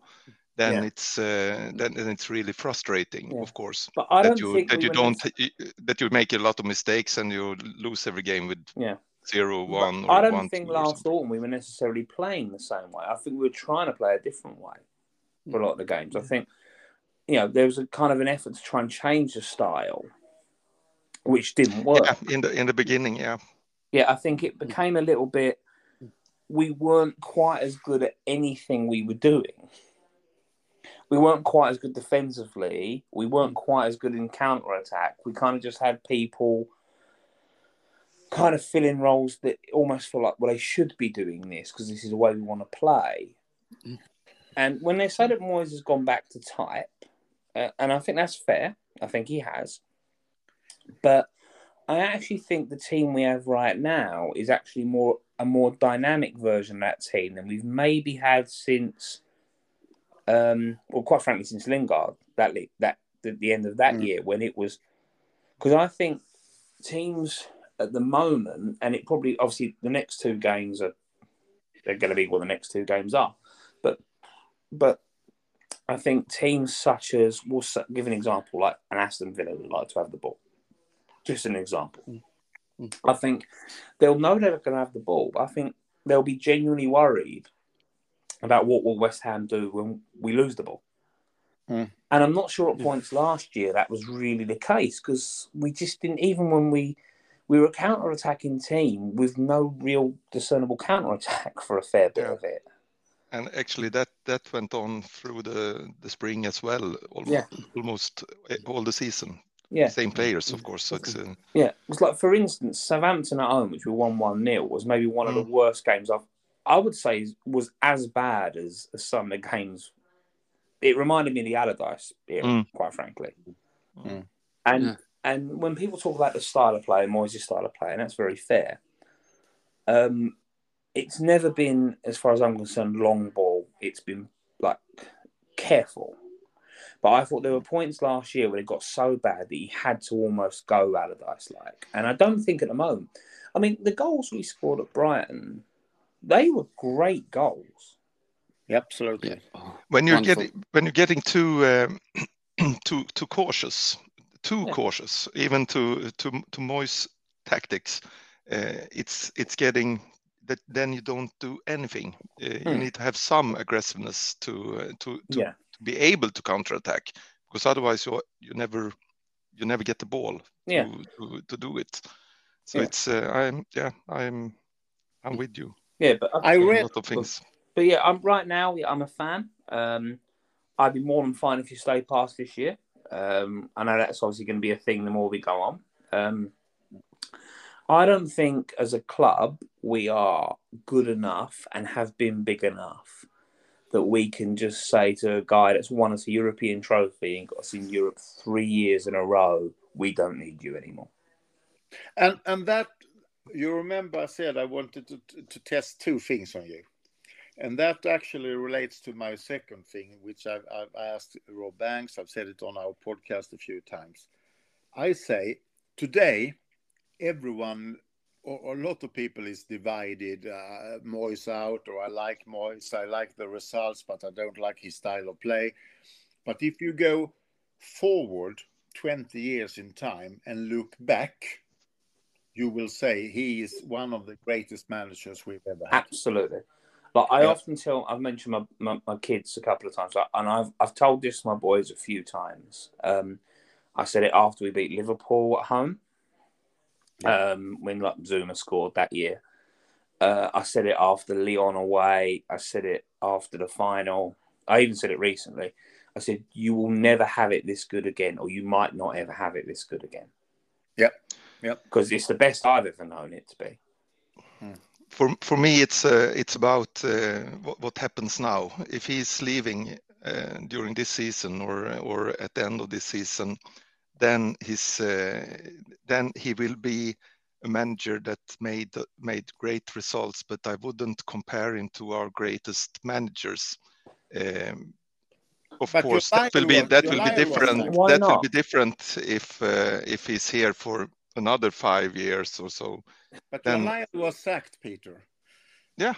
then Yeah. it's uh, then, then it's really frustrating Yeah. of course but I that don't you think that you don't that you make a lot of mistakes and you lose every game with Yeah. zero but or I don't one think last autumn we were necessarily playing the same way. I think we were trying to play a different way for a mm. lot of the games. I mm. think you know there was a kind of an effort to try and change the style, which didn't work. yeah in the in the beginning yeah Yeah, I think it mm. became a little bit. We weren't quite as good at anything we were doing. We weren't quite as good defensively. We weren't quite as good in counter attack. We kind of just had people kind of fill in roles that almost feel like, well, they should be doing this because this is the way we want to play. And when they say that Moyes has gone back to type, uh, and I think that's fair, I think he has. But I actually think the team we have right now is actually more a more dynamic version of that team than we've maybe had since, um, well, quite frankly, since Lingard that that the, the end of that Mm. year when it was, because I think teams at the moment, and it probably obviously the next two games are they're going to be what the next two games are, but but I think teams such as we'll give an example like an Aston Villa would like to have the ball. Just an example. Mm. I think they'll know they're going to have the ball, but I think they'll be genuinely worried about what will West Ham do when we lose the ball. Mm. And I'm not sure at points last year that was really the case because we just didn't, even when we we were a counter attacking team with no real discernible counter attack for a fair bit Yeah. of it. and actually that that went on through the the spring as well almost, Yeah. almost eh, all the season Yeah. same players of course so it's uh, Yeah, it was like for instance, Southampton at home, which we won one 0 was maybe one of the worst games I've. I would say was as bad as, as some of the games. It reminded me of the Allardyce era, Mm. quite frankly. Mm. And Yeah. and when people talk about the style of play, Moyes' style of play, and that's very fair. Um, it's never been, as far as I'm concerned, long ball. It's been like careful. But I thought there were points last year where it got so bad that he had to almost go Allardyce like. And I don't think at the moment. I mean, the goals we scored at Brighton, they were great goals. Absolutely. Yeah. Oh, when you're wonderful. getting when you're getting too um, too too cautious too Yeah. cautious even to to to Moyes tactics uh, it's it's getting that then you don't do anything uh, you Hmm. need to have some aggressiveness to uh, to to, Yeah. to be able to counterattack because otherwise you you never you never get the ball Yeah. to, to, to do it so Yeah. it's uh, i'm yeah i'm i'm with you Yeah, but I read a lot of things But yeah, I'm right now. I'm a fan. Um, I'd be more than fine if you stay past this year. Um, I know that's obviously going to be a thing the more we go on. Um, I don't think as a club we are good enough and have been big enough that we can just say to a guy that's won us a European trophy and got us in Europe three years in a row, we don't need you anymore. And and that you remember I said I wanted to to test two things on you, and that actually relates to my second thing, which I've, I've asked Rob Banks. I've said it on our podcast a few times. I say today, everyone or, a lot of people is divided. Uh, Moyes out, or I like Moyes. I like the results, but I don't like his style of play. But if you go forward 20 years in time and look back, you will say he is one of the greatest managers we've ever had. Absolutely. Like I Yeah. often tell, I've mentioned my, my, my kids a couple of times, and I've I've told this to my boys a few times. Um, I said it after we beat Liverpool at home, um, when like Zouma scored that year. Uh, I said it after Lyon away. I said it after the final. I even said it recently. I said you will never have it this good again, or you might not ever have it this good again. Yep. Yep. Because it's the best I've ever known it to be. for for me it's uh, it's about uh, what, what happens now if he's leaving uh, during this season or or at the end of this season then he's uh, then he will be a manager that made made great results but i wouldn't compare him to our greatest managers um, of But course that will be Lion that was- will be different. sacked. Why That will be different if uh, if he's here for another five years or so. But Then- John was sacked, Peter. Yeah,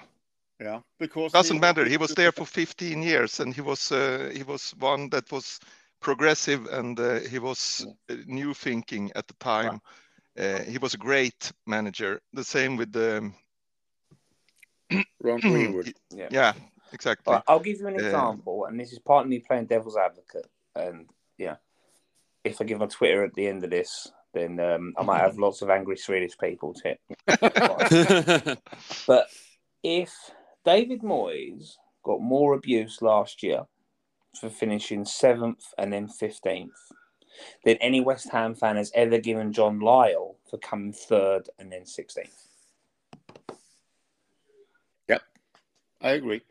Yeah, because doesn't he- matter. He was there for 15 years, and he was uh, he was one that was progressive, and uh, he was uh, new thinking at the time. Uh, he was a great manager. The same with the Ron Greenwood. Yeah. yeah, exactly. Right, I'll give you an Um, example, and this is partly playing devil's advocate. And yeah, if I give my Twitter at the end of this, then um, I might have lots of angry Swedish people. To But if David Moyes got more abuse last year for finishing seventh and then 15th than any West Ham fan has ever given John Lyall for coming third and then 16th. I agree.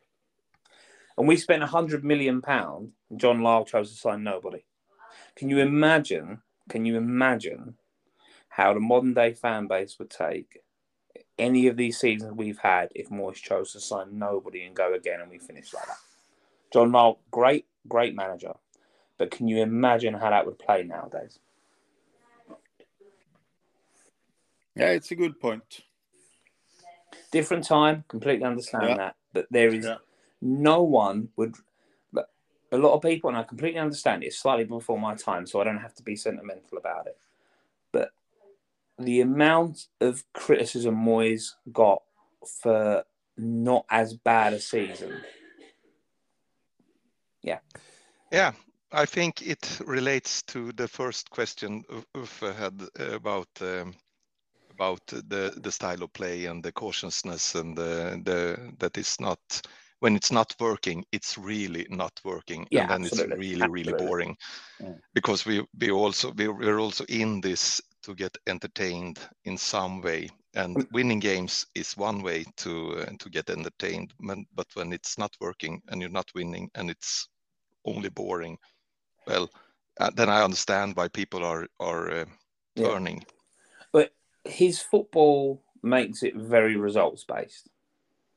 And we spent a hundred million pound, and John Lyall chose to sign nobody. Can you imagine? Can you imagine how the modern day fan base would take any of these seasons we've had if Moyes chose to sign nobody and go again and we finish like that? John Lyall, great, great manager, but can you imagine how that would play nowadays? Yeah, it's a good point. Different time, completely understand Yeah. that, but there is Yeah. no one would. A lot of people, and I completely understand it, it's slightly before my time, so I don't have to be sentimental about it. But the amount of criticism Moyes got for not as bad a season, Yeah, Yeah. I think it relates to the first question Uffe had about um, about the the style of play and the cautiousness and the the that is not when it's not working, it's really not working, Yeah, and then absolutely, it's really really absolutely. boring Mm. because we we also we, we're also in this to get entertained in some way. And Mm. winning games is one way to uh, to get entertained, but when it's not working and you're not winning and it's only boring, well, uh, then I understand why people are are uh, Yeah. turning. but his football makes it very results based.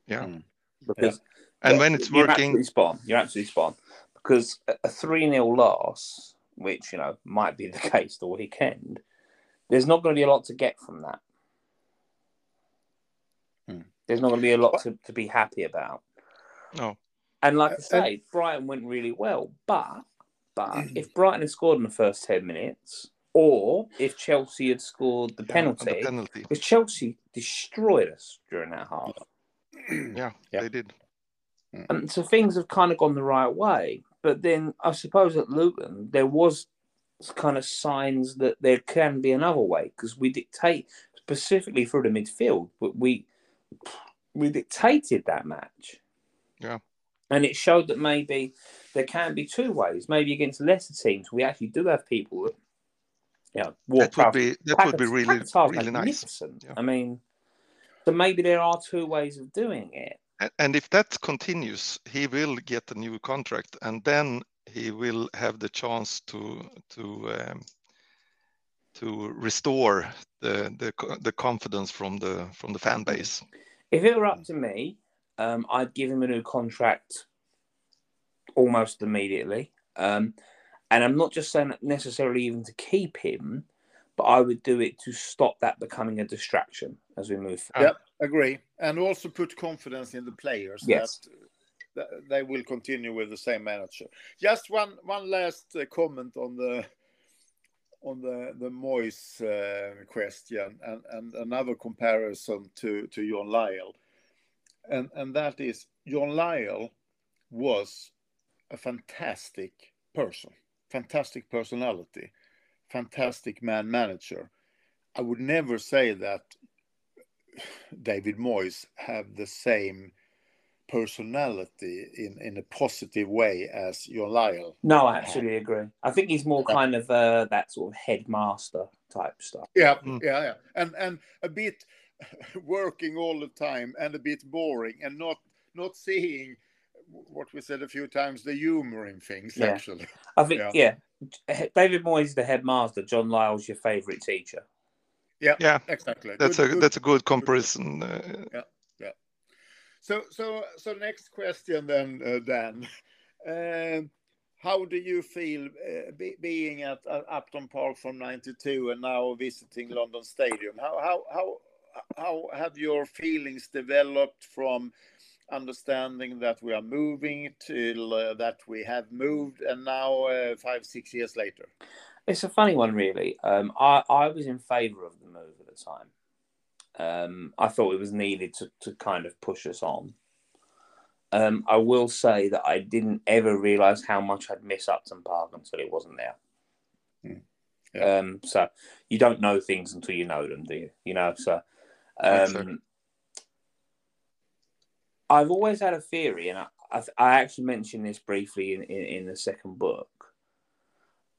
Yeah. Mm. Because And Yeah, when it's you're working, absolutely spot on. You're absolutely spot on. Because a- a 3 0 loss, which, you know, might be the case the weekend, there's not going to be a lot to get from that. Hmm. There's not going to be a lot to, to be happy about. no, And like I Uh, say, Brighton went really well. But but Mm. if Brighton had scored in the first 10 minutes, or if Chelsea had scored the yeah, penalty, the penalty, because Chelsea destroyed us during that half. yeah, Yeah. they did. Mm. And so things have kind of gone the right way. But then I suppose at Luton, there was kind of signs that there can be another way because we dictate specifically through the midfield, but we we dictated that match. Yeah. And it showed that maybe there can be two ways. Maybe against lesser teams, we actually do have people that, you know, walk That would be that would be really really nice. Yeah. I mean, so maybe there are two ways of doing it. And if that continues, he will get a new contract, and then he will have the chance to to um, to restore the the the confidence from the from the fan base. If it were up to me, um, I'd give him a new contract almost immediately. Um, and I'm not just saying that necessarily even to keep him, but I would do it to stop that becoming a distraction as we move forward. Yep, agree. And also put confidence in the players Yes. that, they will continue with the same manager. Just one one last uh, comment on the on the the Moyes uh, question and, and another comparison to to John Lyall, and and that is John Lyall was a fantastic person, fantastic personality, fantastic man manager. I would never say that David Moyes have the same personality in, in a positive way as John Lyall. No, I absolutely agree. I think he's more kind of uh, that sort of headmaster type stuff. Yeah, Mm. yeah, yeah, and and a bit working all the time and a bit boring and not not seeing what we said a few times the humor in things Yeah. actually. I think, Yeah. yeah. David Moyes the headmaster. John Lyall's your favourite teacher. Yeah, yeah, Exactly. that's Good- a good that's a good comparison. Uh, yeah, yeah. So, so, so next question then, uh, Dan. Um, how do you feel uh, be, being at, at Upton Park from '92 and now visiting London Stadium? How how how how have your feelings developed from understanding that we are moving till uh, that we have moved, and now uh, five six years later? It's a funny one, really. Um, I I was in favour of the move at the time. Um, I thought it was needed to, to kind of push us on. Um, I will say that I didn't ever realise how much I'd miss Upton Park until it wasn't there. Mm. Yeah. Um, so you don't know things until you know them, do you? You know, so Exactly. um, I've always had a theory, and I, I, I actually mentioned this briefly in, in, in the second book.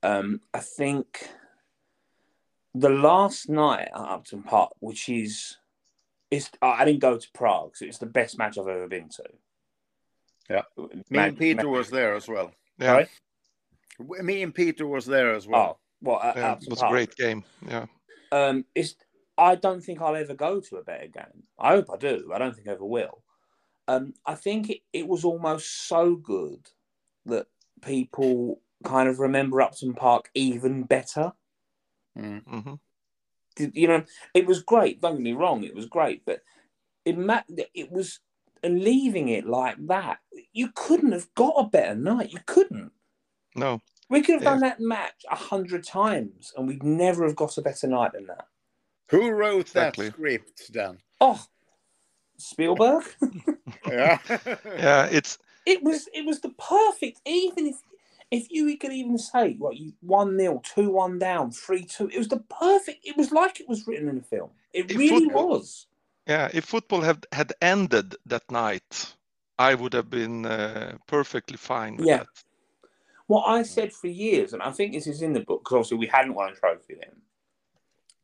Um, I think the last night at Upton Park, which is, is I didn't go to Prague, so it's the best match I've ever been to. Yeah. Me Ma- and Peter ma- was there as well. Yeah, Sorry? W- Me and Peter was there as Oh, well. well, at yeah, it was a great game. Yeah, Um, it's I don't think I'll ever go to a better game. I hope I do. I don't think I ever will. Um, I think it, it was almost so good that people kind of remember Upton Park even better. Mm. hmm Did- You know, it was great. Don't get me wrong, it was great, but it ma- it was and leaving it like that. You couldn't have got a better night. You couldn't. no, We could have Yeah. done that match a hundred times, and we'd never have got a better night than that. Who wrote Exactly. that script then? Oh, Spielberg. Yeah. yeah, it's it was it was the perfect. Even if if you could even say what you one 0 two one down, three two, it was the perfect. It was like it was written in a film. It If really football- was. yeah. If football had had ended that night, I would have been uh, perfectly fine with Yeah. that. What I said for years, and I think this is in the book because obviously we hadn't won a trophy then.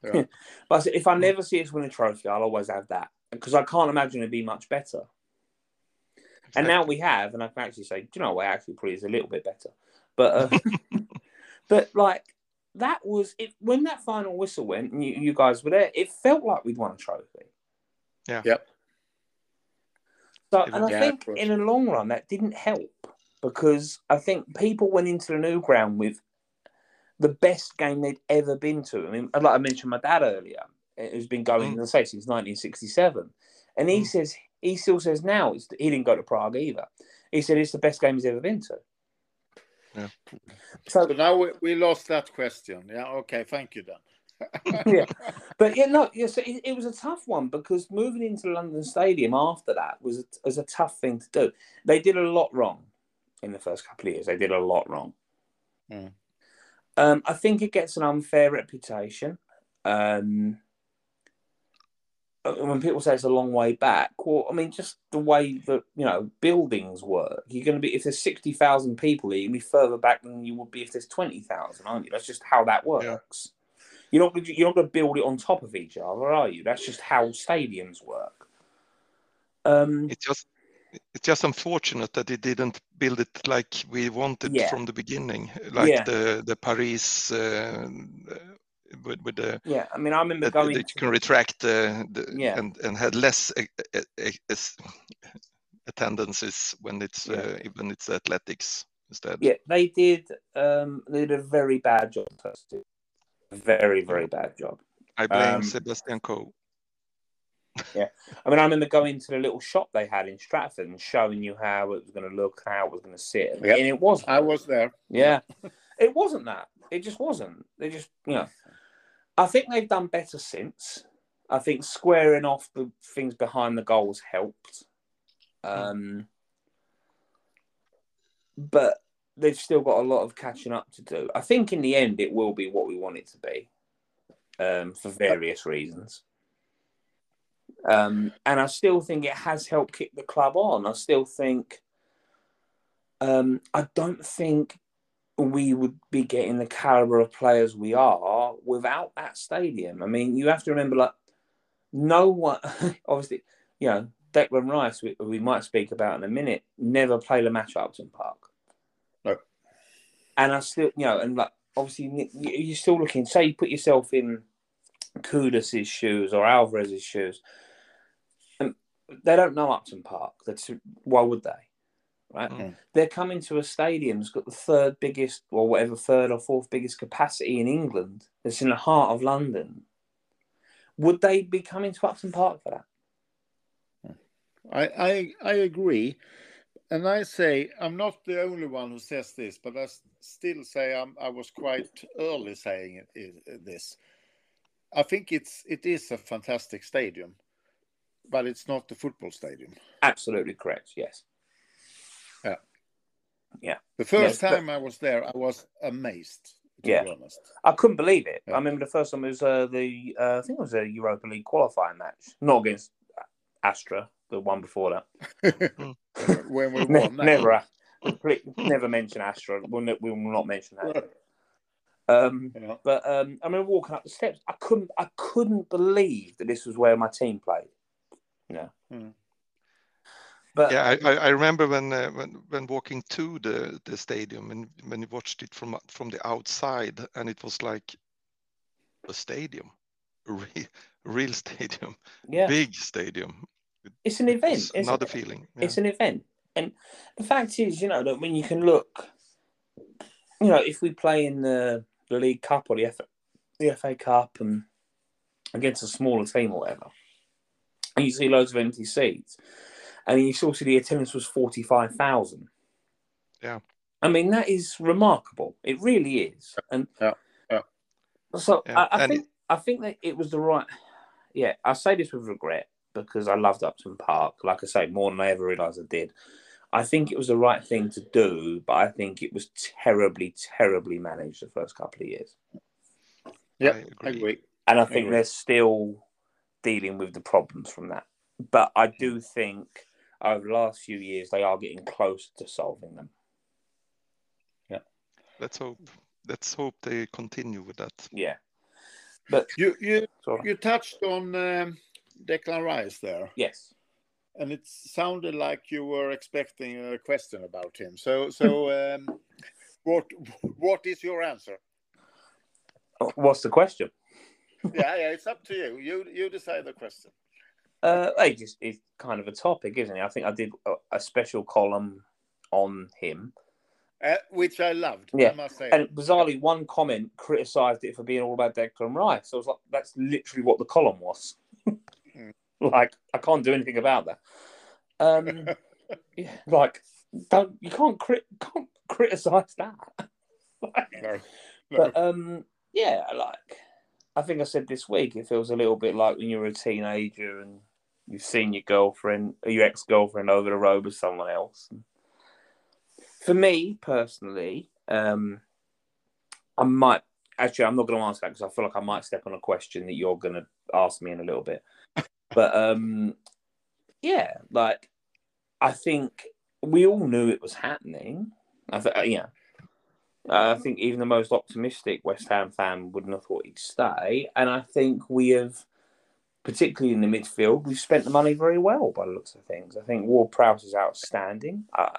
Yeah. But I said if I never see us win a trophy, I'll always have that because I can't imagine it'd be much better. And now we have, and I can actually say, do you know what? Actually, probably is a little bit better. But uh, but like that was it when that final whistle went, and you, you guys were there. It felt like we'd won a trophy. Yeah. Yep. So, It and I Yeah, think in the long run that didn't help because I think people went into the new ground with the best game they'd ever been to. I mean, like I mentioned, my dad earlier, who's been going, Mm. as I say, since 1967, and he Mm. says he still says now it's, he didn't go to Prague either. He said it's the best game he's ever been to. Yeah. So So now we, we lost that question. Yeah. Okay. Thank you Dan. Yeah. But yeah, no, yes, it, it was a tough one because moving into the London Stadium after that was a, was a tough thing to do. They did a lot wrong in the first couple of years. They did a lot wrong. Mm. Um, I think it gets an unfair reputation. Um, when people say it's a long way back, well, I mean, just the way that you know buildings work. You're going to be if there's sixty thousand people, you're going to be further back than you would be if there's twenty thousand, aren't you? That's just how that works. You're not you're not going to build it on top of each other, are you? That's just how stadiums work. Um, It's just it's just unfortunate that they didn't build it like we wanted Yeah. from the beginning, like Yeah. the the Paris uh, with, with the yeah, I mean, I remember that, going. that you can retract the, the Yeah. and and had less uh, uh, uh, as- attendances when it's Yeah. uh, when it's athletics instead. Yeah, they did. Um, they did a very bad job. Thursday. Very, very bad job. I blame Um, Sebastian Coe. Yeah, I mean, I remember going to the little shop they had in Stratford and showing you how it was going to look, how it was going to sit, Yep. and it wasn't. I was there. Yeah, it wasn't that. It just wasn't. They just, you know, I think they've done better since. I think squaring off the things behind the goals helped. Um, but they've still got a lot of catching up to do. I think in the end, it will be what we want it to be um, for various reasons. Um, and I still think it has helped kick the club on. I still think, um, I don't think we would be getting the caliber of players we are without that stadium. I mean, you have to remember, like, no one, obviously, you know, Declan Rice, we, we might speak about in a minute, never played a match at Upton Park. No. And I still, you know, and like, obviously, you- you're still looking, say you put yourself in Kudus' shoes or Alvarez's shoes, and they don't know Upton Park. That's why would they? Right? Mm. They're coming to a stadium that's got the third biggest, or whatever, third or fourth biggest capacity in England. It's in the heart of London. Would they be coming to Upton Park for that? I, I I agree, and I say I'm not the only one who says this, but I still say I'm, I was quite early saying it, it, this. I think it's it is a fantastic stadium, but it's not the football stadium. Absolutely correct. Yes. The first Yes, but- time I was there, I was amazed. To Yeah. be honest. I couldn't believe it. Yeah. I remember the first time it was uh, the uh, I think it was a Europa League qualifying match, not against Astra, the one before that. when we won that. never, never mention Astra. We'll ne- we will not mention that. Um, Yeah. but um, I remember walking up the steps. I couldn't, I couldn't believe that this was where my team played. Yeah. Mm. But Yeah, I, I remember when uh, when when walking to the the stadium and when you watched it from from the outside, and it was like a stadium, a real, real stadium, yeah, big stadium. it's an event. It's It's, another feeling. Yeah. it's an event, and the fact is, you know, that when you can look, you know, if we play in the the League Cup or the FA, the FA Cup and against a smaller team or whatever, and you see loads of empty seats, and you still see the attendance was forty five thousand. Yeah. I mean that is remarkable. It really is, and Yeah, yeah. so Yeah, I, I and think I think that it was the right. Yeah, I say this with regret because I loved Upton Park. Like I say, more than I ever realised I did. I think it was the right thing to do, but I think it was terribly, terribly managed the first couple of years. Yeah, I I agree. agree. And I think agree. they're still dealing with the problems from that. But I mm. do think over the last few years they are getting close to solving them. Yeah. Let's hope. Let's hope they continue with that. Yeah. But You you sorry. you touched on um, Declan Rice there, yes. and it sounded like you were expecting a question about him. So so um, what what is your answer? What's the question? Yeah, yeah, it's up to you. You you decide the question. Uh, just it's kind of a topic, isn't it? I think I did a, a special column on him, Uh, which I loved. Yeah, I must say. and bizarrely, one comment criticised it for being all about Declan Rice. So I was like, that's literally what the column was. Mm. like, I can't do anything about that. Um, yeah, like, don't you can't crit can't criticise that. Like, No, no. But um, yeah, like I think I said this week, it feels a little bit like when you're a teenager and you've seen your girlfriend or your ex girlfriend over the road with someone else. For me personally, um, I might actually I'm not going to answer that because I feel like I might step on a question that you're going to ask me in a little bit. But um, yeah, like I think we all knew it was happening. I th- yeah. Uh, I think even the most optimistic West Ham fan wouldn't have thought he'd stay. And I think we have, particularly in the midfield, we've spent the money very well by the looks of things. I think Ward Prowse is outstanding. Uh,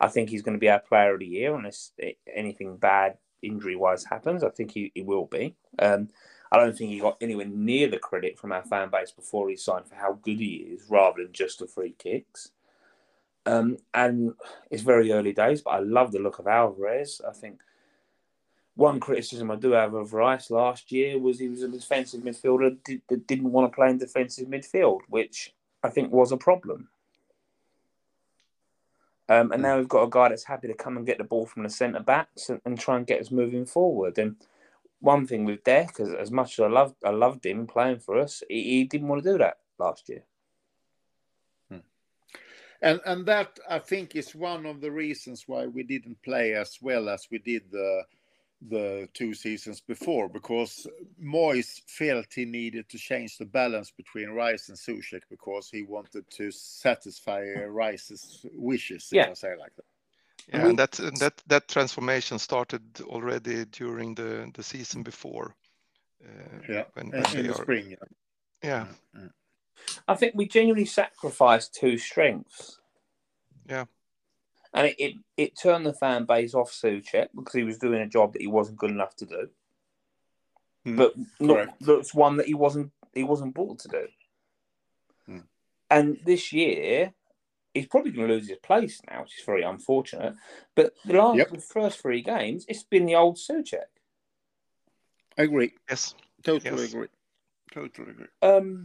I think he's going to be our player of the year unless anything bad injury wise happens. I think he, he will be. Um, I don't think he got anywhere near the credit from our fan base before he signed for how good he is rather than just the free kicks. Um, and it's very early days, but I love the look of Alvarez. I think one criticism I do have of Rice last year was he was a defensive midfielder that didn't want to play in defensive midfield, which I think was a problem. Um, and now we've got a guy that's happy to come and get the ball from the centre backs and, and try and get us moving forward. And one thing with Deck, as, as much as I loved, I loved him playing for us, he, he didn't want to do that last year. And and that I think is one of the reasons why we didn't play as well as we did the the two seasons before because Moyes felt he needed to change the balance between Rice and Soucek because he wanted to satisfy Rice's wishes, Yeah. if I say like that. Yeah, and that and that that transformation started already during the the season before. Uh, Yeah, when, In, when in they the are- spring. Yeah, I think we genuinely sacrificed two strengths. Yeah. And it, it, it turned the fan base off Soucek because he was doing a job that he wasn't good enough to do. Hmm, But not, that's one that he wasn't he wasn't brought to do. Hmm. And this year, he's probably going to lose his place now, which is very unfortunate. But the last Yep. the first three games, it's been the old Soucek. I agree. Yes. Totally Yes. agree. Totally agree. Um,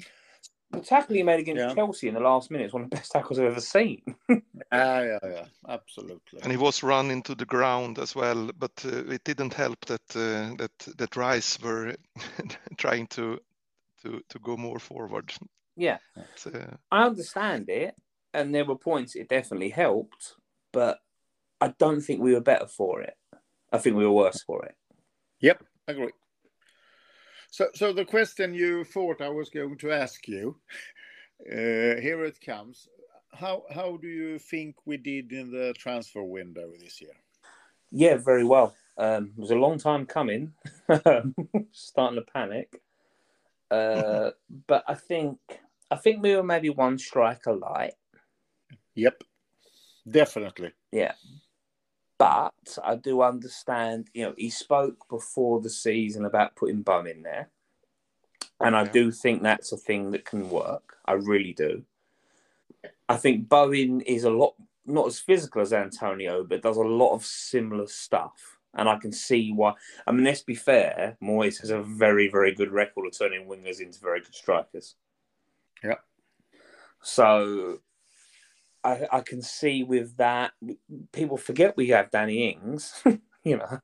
the tackle he made against Yeah. Chelsea in the last minute is one of the best tackles I've ever seen. Ah, yeah, yeah, absolutely. And he was run into the ground as well, but uh, it didn't help that uh, that that Rice were trying to to to go more forward. yeah, But, uh, I understand it, and there were points it definitely helped, but I don't think we were better for it. I think we were worse for it. Yep, I agree. So, so the question you thought I was going to ask you, uh, here it comes. How how do you think we did in the transfer window this year? Yeah, very well. Um, it was a long time coming. Starting to panic. Uh, but I think I think we were maybe one striker light. Yep, definitely. Yeah. But I do understand, you know, he spoke before the season about putting Bowen in there. And I do think that's a thing that can work. I really do. I think Bowen is a lot not as physical as Antonio, but does a lot of similar stuff. And I can see why. I mean, let's be fair, Moyes has a very, very good record of turning wingers into very good strikers. Yeah. So I, I can see with that, people forget we have Danny Ings, you know,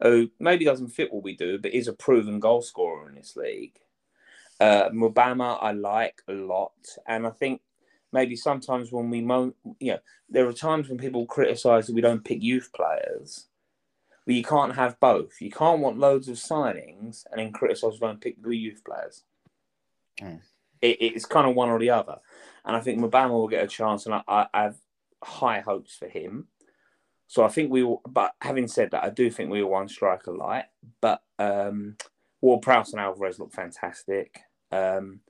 who maybe doesn't fit what we do, but is a proven goal scorer in this league. Uh, Mubama, I like a lot. And I think maybe sometimes when we, mo- you know, there are times when people criticize that we don't pick youth players. But you can't have both. You can't want loads of signings and then criticize we don't pick the youth players. Mm. It, it's kind of one or the other. And I think Mubama will get a chance, and I, I, I have high hopes for him. So I think we will. But having said that, I do think we were one striker light. But um, Ward Prowse and Alvarez look fantastic. Um,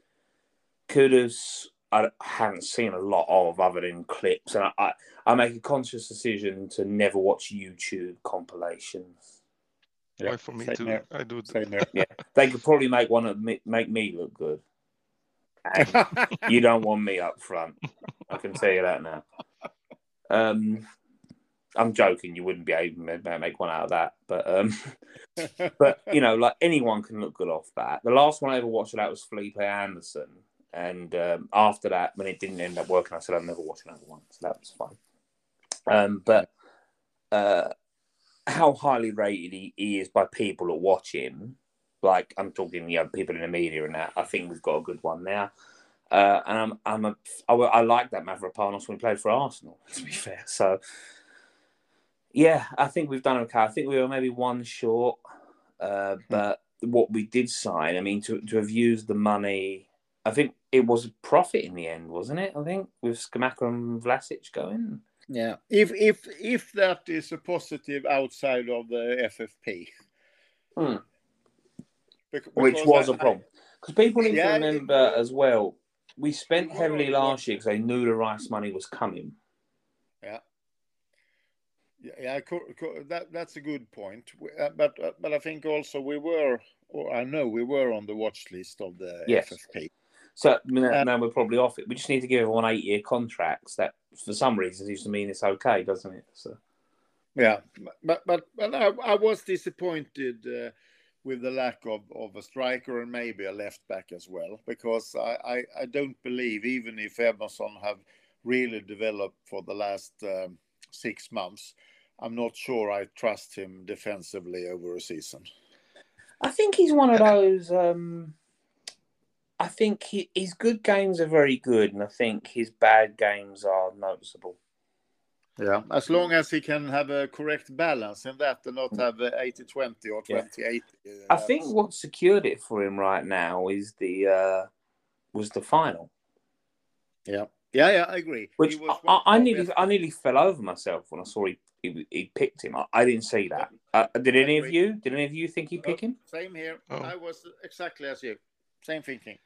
Kudus, I haven't seen a lot of other than clips, and I, I, I make a conscious decision to never watch YouTube compilations. Yeah, why for me same too. here. I do. Same here. Yeah, they could probably make one of me, make me look good. You don't want me up front. I can tell you that now. Um, I'm joking. You wouldn't be able to make one out of that, but um, but you know, like anyone can look good off that. The last one I ever watched that was Felipe Anderson, and um, after that, when it didn't end up working, I said I'll never watch another one. So that was fine. Um, but uh, how highly rated he, he is by people that watch him, like I'm talking, you know, people in the media and that. I think we've got a good one there. Uh, and I'm, I'm a, I, I like that Mavropanos when he played for Arsenal. To be fair, so yeah, I think we've done okay. I think we were maybe one short, uh, but what we did sign, I mean, to to have used the money, I think it was a profit in the end, wasn't it? I think with Scamacca and Vlasic going. yeah. If if if that is a positive outside of the FFP, Hmm. Bec- which was a problem. Because people need Yeah, to remember was. as well, we spent heavily last year because they knew the Rice money was coming. Yeah, yeah, co- co- that that's a good point. We- uh, But uh, but I think also we were, or I know we were on the watch list of the Yes. FFP. So I Uh, now we're probably off it. We just need to give everyone eight year contracts. That for some reason seems to mean it's okay, doesn't it? So Yeah, but but but I, I was disappointed uh, with the lack of, of a striker and maybe a left back as well because I, I, I don't believe even if Emerson have really developed for the last um, six months, I'm not sure I trust him defensively over a season. I think he's one of those. Um, I think he, his good games are very good, and I think his bad games are noticeable. Yeah, as long as he can have a correct balance in that and not have 80 20 or Yeah. 20 80. I think what secured it for him right now is the uh, was the final, Yeah, yeah, yeah, I agree. which was I, I, I nearly best- I nearly fell over myself when I saw he he, he picked him. I, I didn't see that. Uh, did any of you? Did any of you think he picked him? Same here. Oh. I was exactly as you. Same thinking.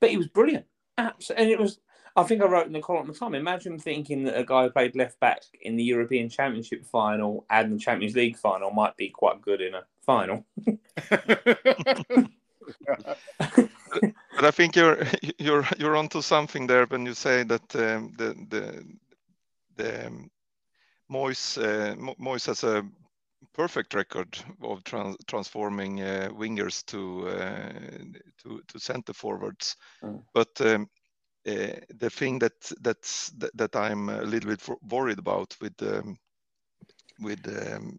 But he was brilliant. Absolutely. And it was, I think I wrote in the column at the time, imagine thinking that a guy who played left back in the European Championship final and the Champions League final might be quite good in a final. but I think you're you're you're onto something there when you say that um, the the the um, Moyes uh, Moyes has a perfect record of trans- transforming uh, wingers to uh, to to center forwards, Mm. but um, uh, the thing that that's that, that I'm a little bit worried about with um, with um,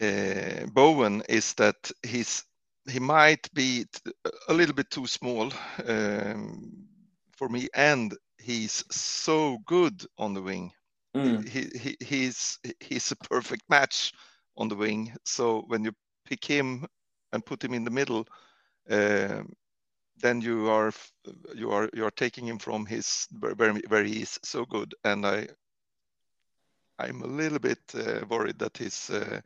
uh, Bowen is that he's he might be t- a little bit too small um, for me, and he's so good on the wing. Mm. He, he he's he's a perfect match on the wing. So when you pick him and put him in the middle, um, then you are you are you are taking him from his where where he is so good, and I I'm a little bit uh, worried that he's uh,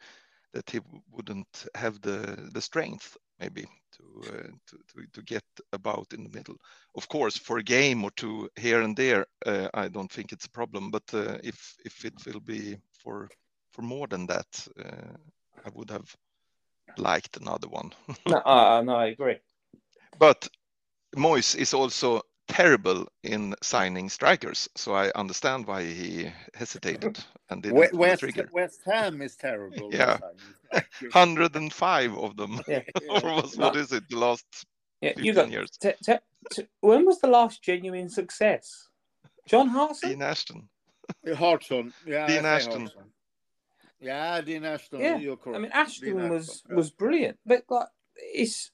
that he wouldn't have the the strength maybe to, uh, to to to get about in the middle. Of course, for a game or two here and there, uh, I don't think it's a problem. But uh, if if it will be for for more than that, uh, I would have liked another one. No, I, no, I agree. but Moyes is also terrible in signing strikers, so I understand why he hesitated and didn't We- pull the West, trigger. West Ham is terrible. Yeah. 105 of them, Yeah. or was, what is it? The last Yeah, 15 you got. years. T- t- t- when was the last genuine success? John Hartson. Dean Ashton. Hartson. Yeah, Dean I Ashton. Hartson. Yeah, Dean Ashton. Yeah, You're correct. I mean, Ashton Dean was Ashton, yeah. was brilliant, but like it's.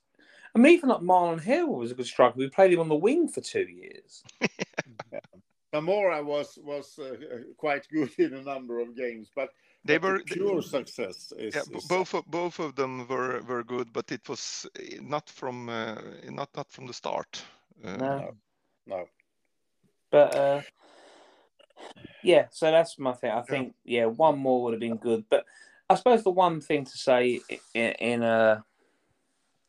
I mean, even like Marlon Hill was a good striker. We played him on the wing for two years. Zamora was was uh, quite good in a number of games, but They were the pure success. Is, yeah, is- both of, both of them were were good, but it was eh, not from uh, not not from the start. Uh, No, no. but uh, yeah. So that's my thing. I think yeah, one more would have been good. But I suppose the one thing to say in in uh,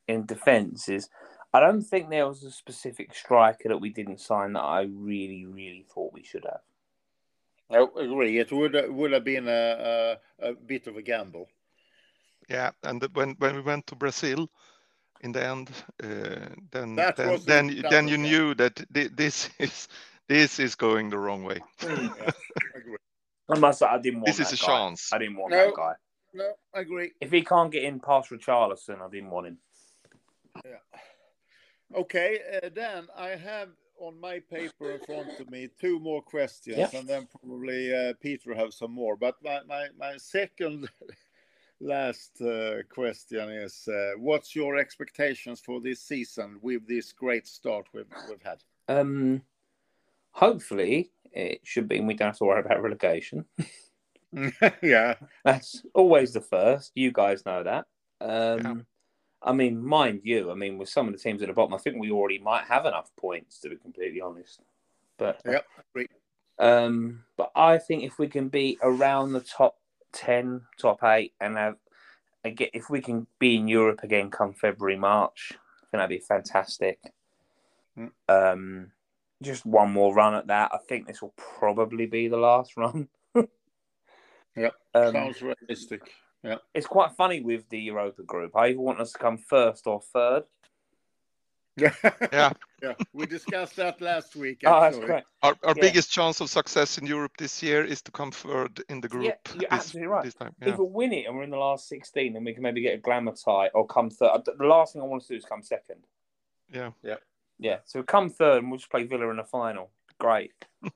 in defence is. I don't think there was a specific striker that we didn't sign that I really, really thought we should have. I agree. It would would have been a, a, a bit of a gamble. Yeah, and when when we went to Brazil, in the end, uh, then That then then, you- then you knew that this is this is going the wrong way. Yeah, agree. I must say, I didn't want This is a guy. chance. I didn't want No. that guy. No, I agree. If he can't get in past Richarlison, I didn't want him. Okay, uh, Dan, I have on my paper in front of me two more questions, Yeah. and then probably uh, Peter have some more. But my my, my second last uh, question is: uh, What's your expectations for this season with this great start we've we've had? Um, hopefully, it should be, and we don't have to worry about relegation. yeah, That's always the first. You guys know that. Um, I mean, mind you, I mean, with some of the teams at the bottom, I think we already might have enough points to be completely honest. But Yep, agree. um, but I think if we can be around the top ten, top eight, and have again, if we can be in Europe again come February, March, I think that'd be fantastic. Mm. Um, just one more run at that. I think this will probably be the last run. Yep, Um, sounds realistic. Yeah, it's quite funny with the Europa group. I either want us to come first or third. Yeah, yeah. We discussed that last week. Oh, that's actually. great. our, our Yeah. biggest chance of success in Europe this year is to come third in the group. Yeah, you're this, absolutely right. This time, yeah. If we win it and we're in the last 16, then we can maybe get a glamour tie or come third. The last thing I want to do is come second. yeah. Yeah, Yeah. so come third and we'll just play Villa in the final. Great.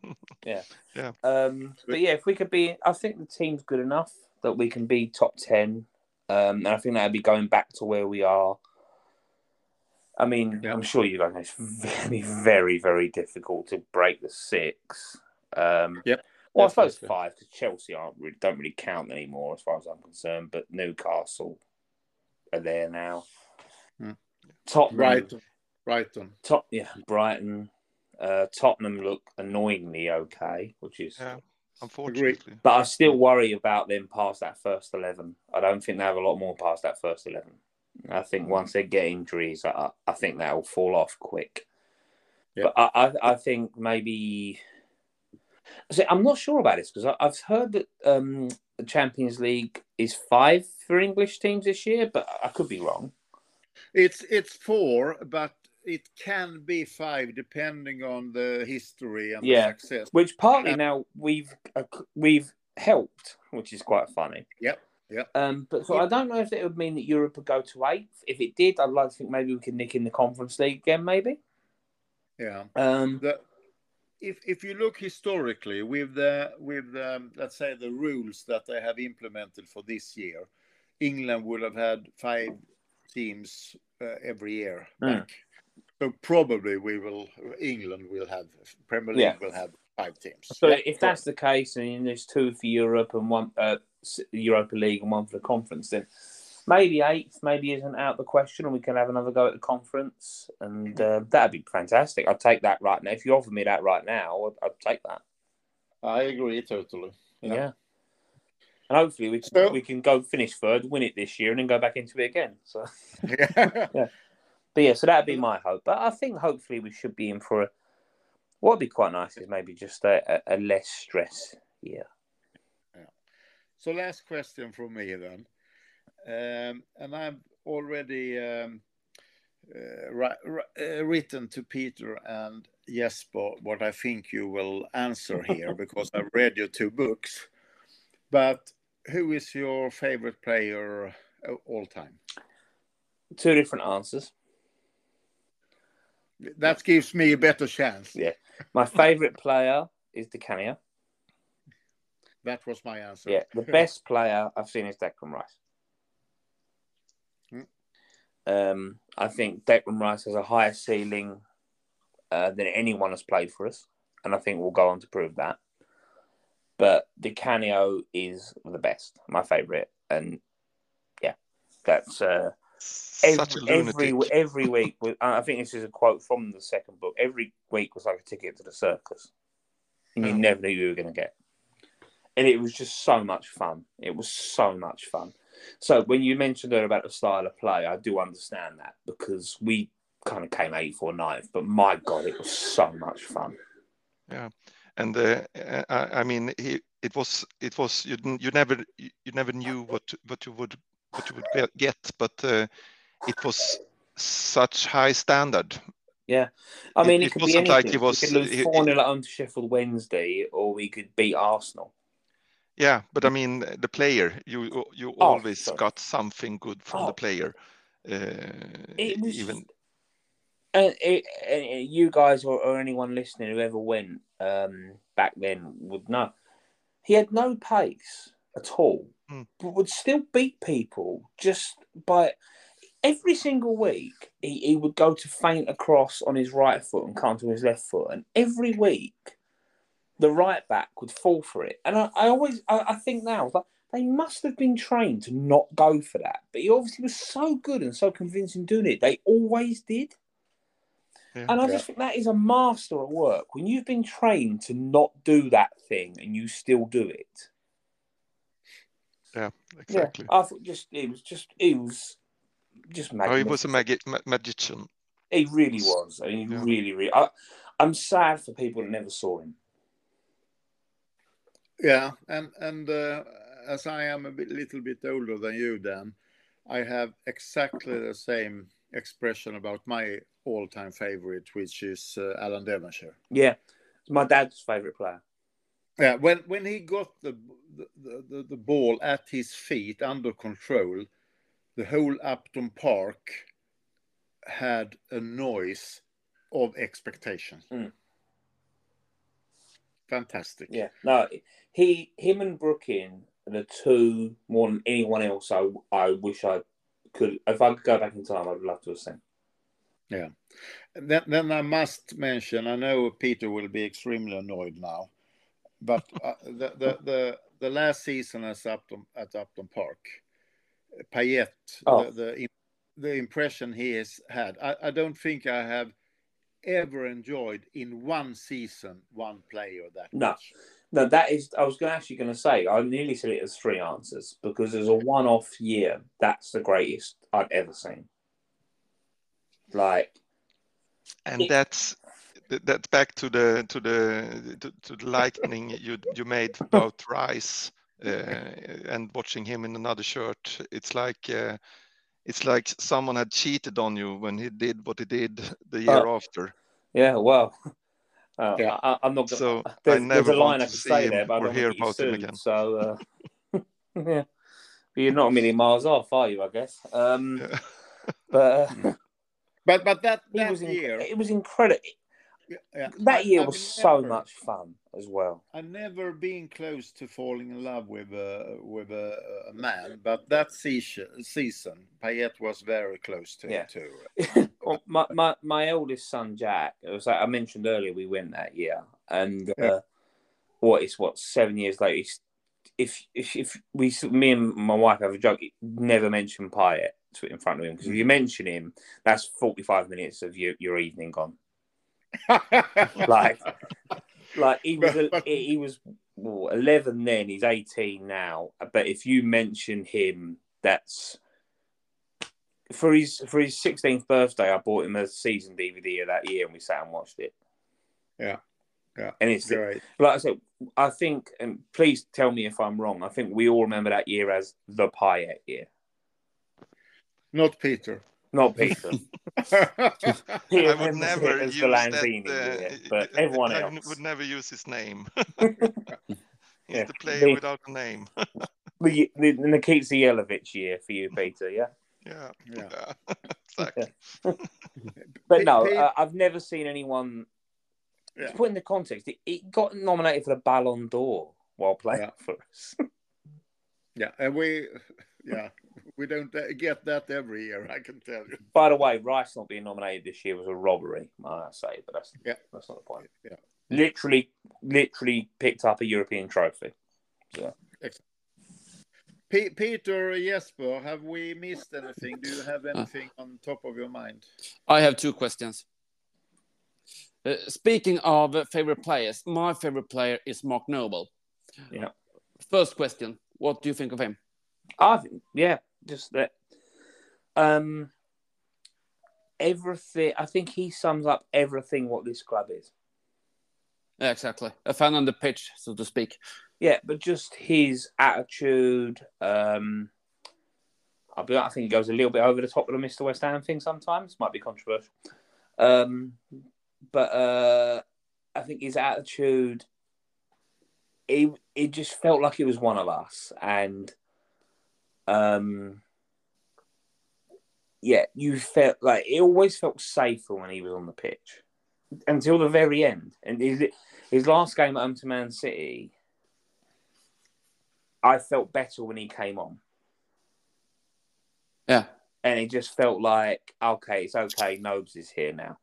Yeah. Yeah. Um, but yeah, if we could be, I think the team's good enough that we can be top 10. Um, and I think that'd be going back to where we are. I mean. I'm sure you guys know it's very, very, very difficult to break the six. Um, Yep. Well, I suppose five because Chelsea aren't really, don't really count anymore as far as I'm concerned. But Newcastle are there now. Hmm. Tottenham, Brighton, Brighton. Tot- yeah, Brighton, uh, Tottenham look annoyingly okay, which is. Yeah. Unfortunately, But I still worry about them past that first eleven. I don't think they have a lot more past that first eleven. I think once they get injuries, I, I think that will fall off quick. Yeah. But I, I, I think maybe. See, I'm not sure about this because I've heard that um, the Champions League is five for English teams this year, but I could be wrong. It's it's four, but it can be five depending on the history and Yeah. the success. Which partly Uh, now we've uh, we've helped, which is quite funny. Yep, yep. Um, but so I don't know if it would mean that Europe would go to eighth. If it did, I'd like to think maybe we could nick in the Conference League again, maybe. Yeah. Um, The, if if you look historically with the with um, let's say the rules that they have implemented for this year, England would have had five teams uh, every year Mm. So probably we will England will have Premier League Yeah. will have five teams. so Yeah, if that's the case, and there's two for Europe and one uh, Europa League and one for the Conference, then maybe eighth maybe isn't out the question, and we can have another go at the Conference, and uh, that'd be fantastic. I'd take that right now. If you offer me that right now, I'd, I'd take that. I agree totally. Yeah. And hopefully we can, So- we can go finish third, win it this year, and then go back into it again. So, yeah. Yeah. But yeah, so that'd be my hope. But I think hopefully we should be in for a. What'd be quite nice is maybe just a, a, a less stress year. So last question from me then, um, and I've already um, uh, ri- ri- uh, written to Peter and Jesper what I think you will answer here because I've read your two books. But who is your favorite player uh, all time? Two different answers. That gives me a better chance. Yeah. My favourite player is Di Canio. That was my answer. Yeah, the best player I've seen is Declan Rice. Hmm. Um, I think Declan Rice has a higher ceiling uh, than anyone has played for us, and I think we'll go on to prove that. But Di Canio is the best, my favourite, and yeah, that's uh, every every, every week. I think this is a quote from the second book. Every week was like a ticket to the circus, and you Hmm. never knew you were going to get. And it was just so much fun. It was so much fun. So when you mentioned earlier about the style of play, I do understand that because we kind of came eighth or ninth, but my god, it was so much fun. Yeah, and uh, I, I mean he, it was it was you you never you never knew what what you would what you would get, but uh, it was such high standard Yeah, I mean, it, it could be wasn't anything. like it was- we could lose four 0 at home to Sheffield Wednesday, or we could beat Arsenal. yeah but i mean the player you you Oh, always sorry. got something good from Oh. the player uh, It was even And, you guys or, or anyone listening who ever went um, back then would know he had no pace at all, Mm. but would still beat people just by every single week. He, he would go to feint across on his right foot and come to his left foot, and every week the right back would fall for it. And I, I always I, I think now like they must have been trained to not go for that, but he obviously was so good and so convincing doing it. They always did. Yeah. And I just think that is a master at work. When you've been trained to not do that thing and you still do it. Exactly Yeah, I thought just it was just it was just oh, he was a magi- ma- magician He really was. I mean, Yeah. really, really. I, I'm sad for people that never saw him. Yeah, and and uh, as I am a bit, little bit older than you, Dan, I have exactly the same expression about my all-time favorite, which is uh, Alan Devonshire. Yeah, it's my dad's favourite player. Yeah, when when he got the the, the the ball at his feet under control, the whole Upton Park had a noise of expectation. Mm. Fantastic. Yeah, no, he, him, and Brooking are the two more than anyone else. I, I wish I could. If I could go back in time, I'd love to have seen. Yeah. Then, then I must mention. I know Peter will be extremely annoyed now, but uh, the, the the the last season at Upton at Upton Park, Payet, Oh. the, the the impression he has had. I, I don't think I have ever enjoyed in one season one player that No. much. No, that is. I was actually going to say. I nearly said it as three answers because as a one-off year, that's the greatest I've ever seen. Like, and It- that's th- that's back to the to the to, to the lightning you you made about Rice uh, and watching him in another shirt. It's like uh, it's like someone had cheated on you when he did what he did the year Oh. after. Yeah, well, uh, Yeah. I, I'm not. So, Gonna, there's, never there's a line I to could say him there, but I or don't hear want to get about him again. So, uh, yeah, but you're not a million miles off, are you? I guess. Um, Yeah. but uh, But but that it that was in- year, it was incredible. Yeah, That year I've was so much fun as well. I've never been close to falling in love with a with a, a man, but that season, season Payet was very close to Yeah. to. Well, my, my my eldest son Jack, it was like I mentioned earlier, we went that year, and uh, Yeah. what it's what seven years later. If if if we me and my wife have a joke, never mention Payet in front of him because if you mention him, that's forty five minutes of your your evening gone. Like like he was he was eleven then. He's eighteen now. But if you mention him, that's for his for his sixteenth birthday. I bought him a season DVD of that year, and we sat and watched it. Yeah. Yeah. And it's Great. like I said, I think, and please tell me if I'm wrong. I think we all remember that year as the Payet year, Not Peter. Not Peter. I He would never use the that. Uh, year, but everyone I else. would never use his name. He's Yeah. the player The- without a name. The, the Nikica Jelavić year for you, Peter. Yeah. yeah, Yeah. yeah. But no, uh, I've never seen anyone. Yeah. To put in the context, it, it got nominated for the Ballon d'Or while playing Yeah. for us. Yeah, and we, yeah, we don't uh, get that every year. I can tell you. By the way, Rice not being nominated this year was a robbery, I say, but that's Yeah. that's not the point. Yeah. Literally, literally picked up a European trophy. Pe- Peter Jesper, have we missed anything? Do you have anything on top of your mind? I have two questions. Uh, speaking of uh, favorite players, my favorite player is Mark Noble. Yeah. First question: What do you think of him? I think, yeah, just that. Um, everything. I think he sums up everything what this club is. Yeah, exactly. A fan on the pitch, so to speak. Yeah, but just his attitude. Um, I'll be. I think he goes a little bit over the top of the Mister West Ham thing sometimes. Might be controversial. Um, but uh, I think his attitude. It it just felt like it was one of us, and um, yeah, you felt like it always felt safer when he was on the pitch until the very end. And his his last game at home to Man City. I felt better when he came on. Yeah, And it just felt like, okay, it's okay, Nobes is here now.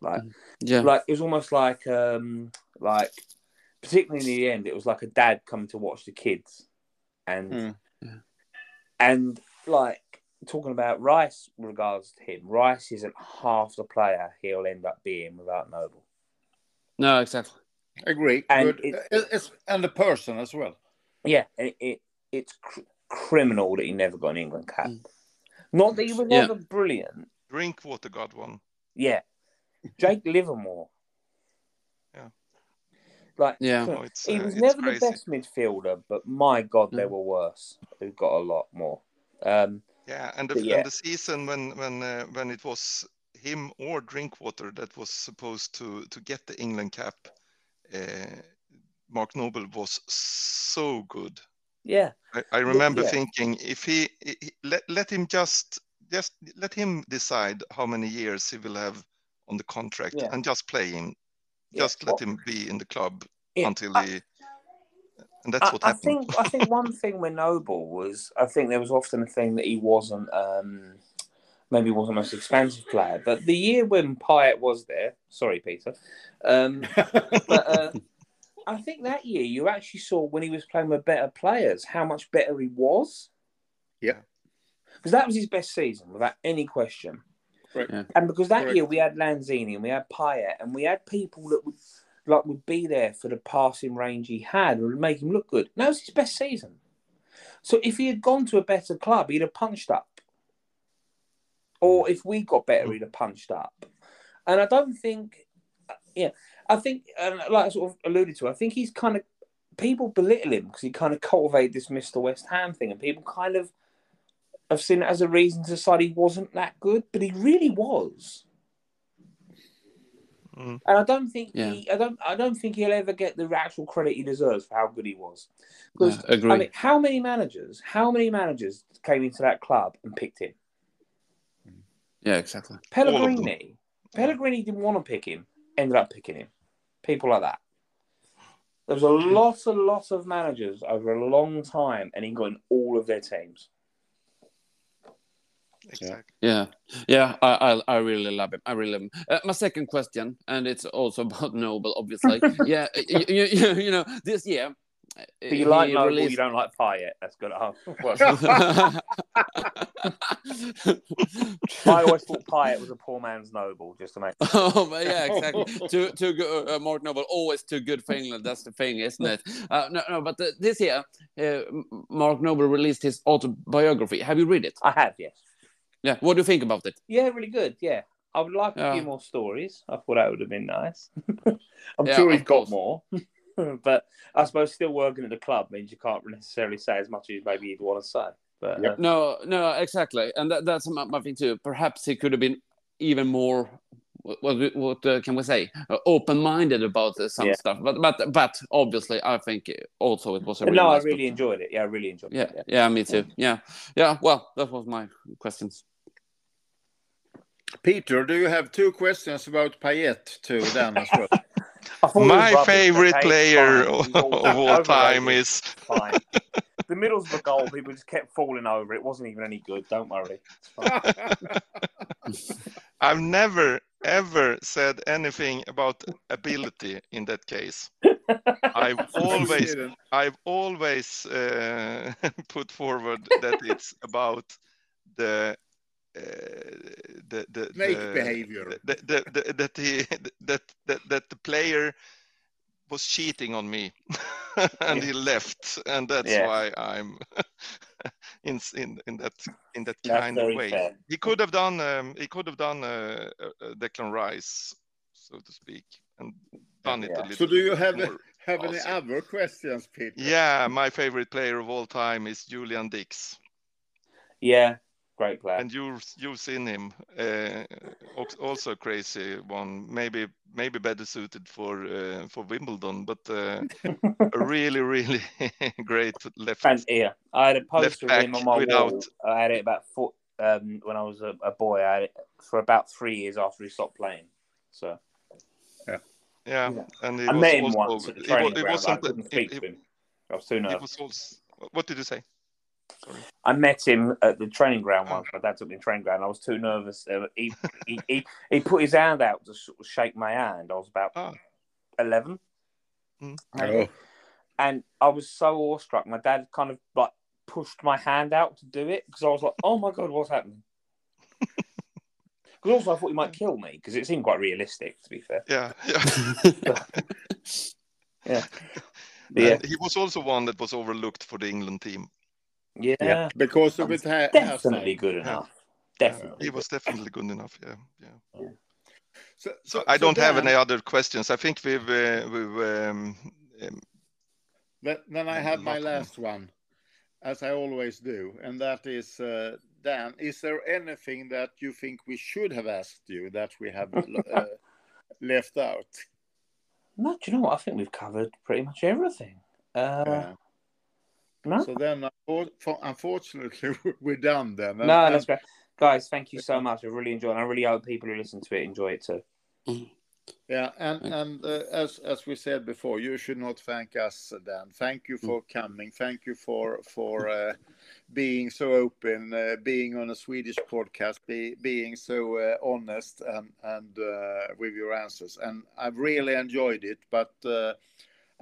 Like yeah, like it was almost like um like particularly in the end, it was like a dad coming to watch the kids. And Mm. Yeah. And like talking about Rice with regards to him, Rice isn't half the player he'll end up being without Noble. no, exactly. Agree. And Good. it- it's, and the person as well. Yeah, it, it it's cr- criminal that he never got an England cap. Mm. Not that he was Yeah. never brilliant. Drinkwater got one. Yeah, Jake Livermore. Yeah. Like Yeah. Oh, it's, he uh, was never crazy. the best midfielder, but my God, there Mm. were worse who got a lot more. Um, Yeah, and the, yeah. and the season when when uh, when it was him or Drinkwater that was supposed to to get the England cap, uh, Mark Noble was so good. yeah, I, I remember yeah. thinking if he, he- he- let let him just just let him decide how many years he will have on the contract Yeah. and just play him, Yeah. just let Well, him be in the club yeah, until I- he. And that's I, what happened. I think I think one thing with Noble was I think there was often a thing that he wasn't um, maybe wasn't the most expensive player, but the year when Payet was there, sorry Peter, um, but uh, I think that year you actually saw when he was playing with better players how much better he was. Yeah. because that was his best season without any question. Correct. Yeah. And because that Correct. year we had Lanzini and we had Payet and we had people that would like would be there for the passing range he had and would make him look good. That was his best season. So if he had gone to a better club, he'd have punched up. Or if we got better, he'd have punched up. And I don't think, yeah, I think, and like I sort of alluded to, I think he's kind of people belittle him because he kind of cultivated this Mr. West Ham thing, and people kind of have seen it as a reason to decide he wasn't that good, but he really was. Mm. And I don't think Yeah. he, I don't, I don't think he'll ever get the actual credit he deserves for how good he was. Because Yeah, agree. I mean, how many managers, how many managers came into that club and picked him? Yeah, exactly. them. Pellegrini. Pellegrini didn't want to pick him, ended up picking him. People like that. There was a lot, a lot of managers over a long time, and he got in all of their teams. Exactly. Yeah, yeah, I, I, I really love him. I really love him. Uh, my second question, and it's also about Noble, obviously. yeah, you, you, you, you know, this year. But you like Noble, you don't like Payet. That's good. Oh, well, I always thought Payet was a poor man's Noble, just to make. oh, but yeah, exactly. too, too good. Uh, Mark Noble, always too good for England. That's the thing, isn't it? Uh, no, no. But uh, this year, uh, Mark Noble released his autobiography. Have you read it? I have, yes. Yeah. What do you think about it? Yeah, really good. Yeah, I would like a Yeah. few more stories. I thought that would have been nice. I'm Yeah, sure he's got course. more, but I suppose still working at the club means you can't necessarily say as much as maybe you'd want to say. But Yep. uh, No, no, exactly, and that, that's my, my thing too. Perhaps he could have been even more. What, what, what uh, can we say? Uh, open-minded about uh, some Yeah. stuff, but but but obviously, I think also it was a really no, I really book. enjoyed it. Yeah, I really enjoyed Yeah, it. yeah, me too. Yeah, yeah. Well, that was my questions. Peter, do you have two questions about Payet to Dan as well? I thought it was My favorite player of all- all time overrated. is Fine. The Middlesbrough goal, people just kept falling over. It wasn't even any good. Don't worry. I've never ever said anything about ability in that case. I've always I've always uh, put forward that it's about the the the Snake the, behavior. The, the, the, that he that, that that the player was cheating on me and he left and that's Yeah. why I'm in in in that in that That's kind of way. fair. He could have done um, he could have done uh, uh, Declan Rice so to speak and done it a little So do you have more have any other questions, Peter? yeah, my favorite player of all time is Julian Dicks, Yeah, great player. and you've you've seen him. Uh, also crazy one, maybe maybe better suited for uh, for Wimbledon, but uh, a really really great left. And yeah, I had a poster of him on my without- wall. I had it about four, um, when I was a, a boy. I had it for about three years after he stopped playing. So Yeah, Yeah. and he I was met him also, once at the it training wa- it ground. I wasn't. couldn't It, speak it, to him. I was too it nervous. was also. What did you say? I met him at the training ground once. My dad took me to the training ground. I was too nervous. Uh, he, he, he, he put his hand out to sort of shake my hand. I was about Ah. 11. Mm. Oh, And I was so awestruck. My dad kind of like pushed my hand out to do it because I was like, oh my God, what's happening? Because also I thought he might kill me because it seemed quite realistic, to be fair. Yeah, yeah. Yeah. Yeah. And he was also one that was overlooked for the England team. Yeah. yeah, because of it ha- Definitely Hazard. good enough. Definitely. He was definitely good enough. Yeah, yeah. So, So I don't have Dan, any other questions. I think we've uh, we've um, um, Then, then I have my Not- last one, as I always do, and that is uh, Dan. Is there anything that you think we should have asked you that we have uh, left out? No, do you know what? I think we've covered pretty much everything. Uh, Yeah. No, So then, unfortunately, we're done then. No, and- that's great. Guys, thank you so much. I really enjoyed it. I really hope people who listen to it enjoy it too. Yeah, and and uh, as as we said before, you should not thank us, Dan. Thank you for coming. Thank you for for uh, being so open, uh, being on a Swedish podcast, be, being so uh, honest and and uh, with your answers. And I've really enjoyed it, but uh,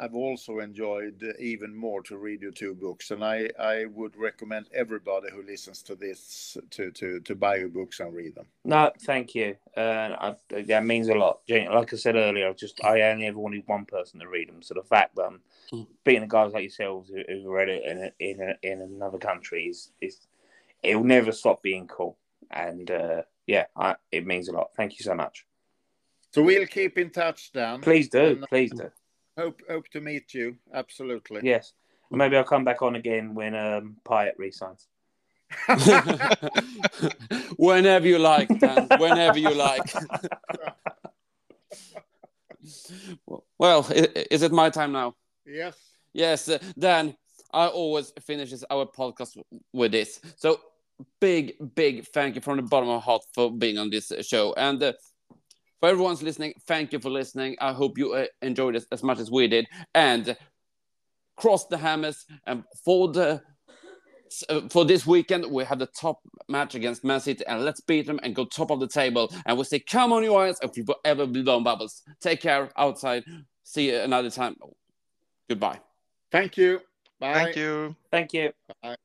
I've also enjoyed even more to read your two books. And I I would recommend everybody who listens to this to to to buy your books and read them. No, thank you. Uh, I, that means a lot. Like I said earlier, I just I only ever wanted one person to read them. So the fact that I'm Mm. being the guys like yourselves who, who've read it in a, in a, in another country is is it will never stop being cool. And uh, yeah, I, it means a lot. Thank you so much. So we'll keep in touch, Dan. Please do, And, uh, please do. Hope hope to meet you. Absolutely. Yes. Maybe I'll come back on again when um, Payet resigns. whenever you like, Dan. Whenever you like. well, is it my time now? Yes. Yes, uh, Dan. I always finishes our podcast with this. So big, big thank you from the bottom of my heart for being on this show. And uh, for everyone's listening, thank you for listening. I hope you uh, enjoyed it as much as we did. And cross the hammers. And for the uh, for this weekend, we have the top match against Man City, and let's beat them and go top of the table. And we say, "Come on, you eyes!" If you ever blown bubbles, take care outside. See you another time. Goodbye. Thank you. Bye. Thank you. Thank you. Bye.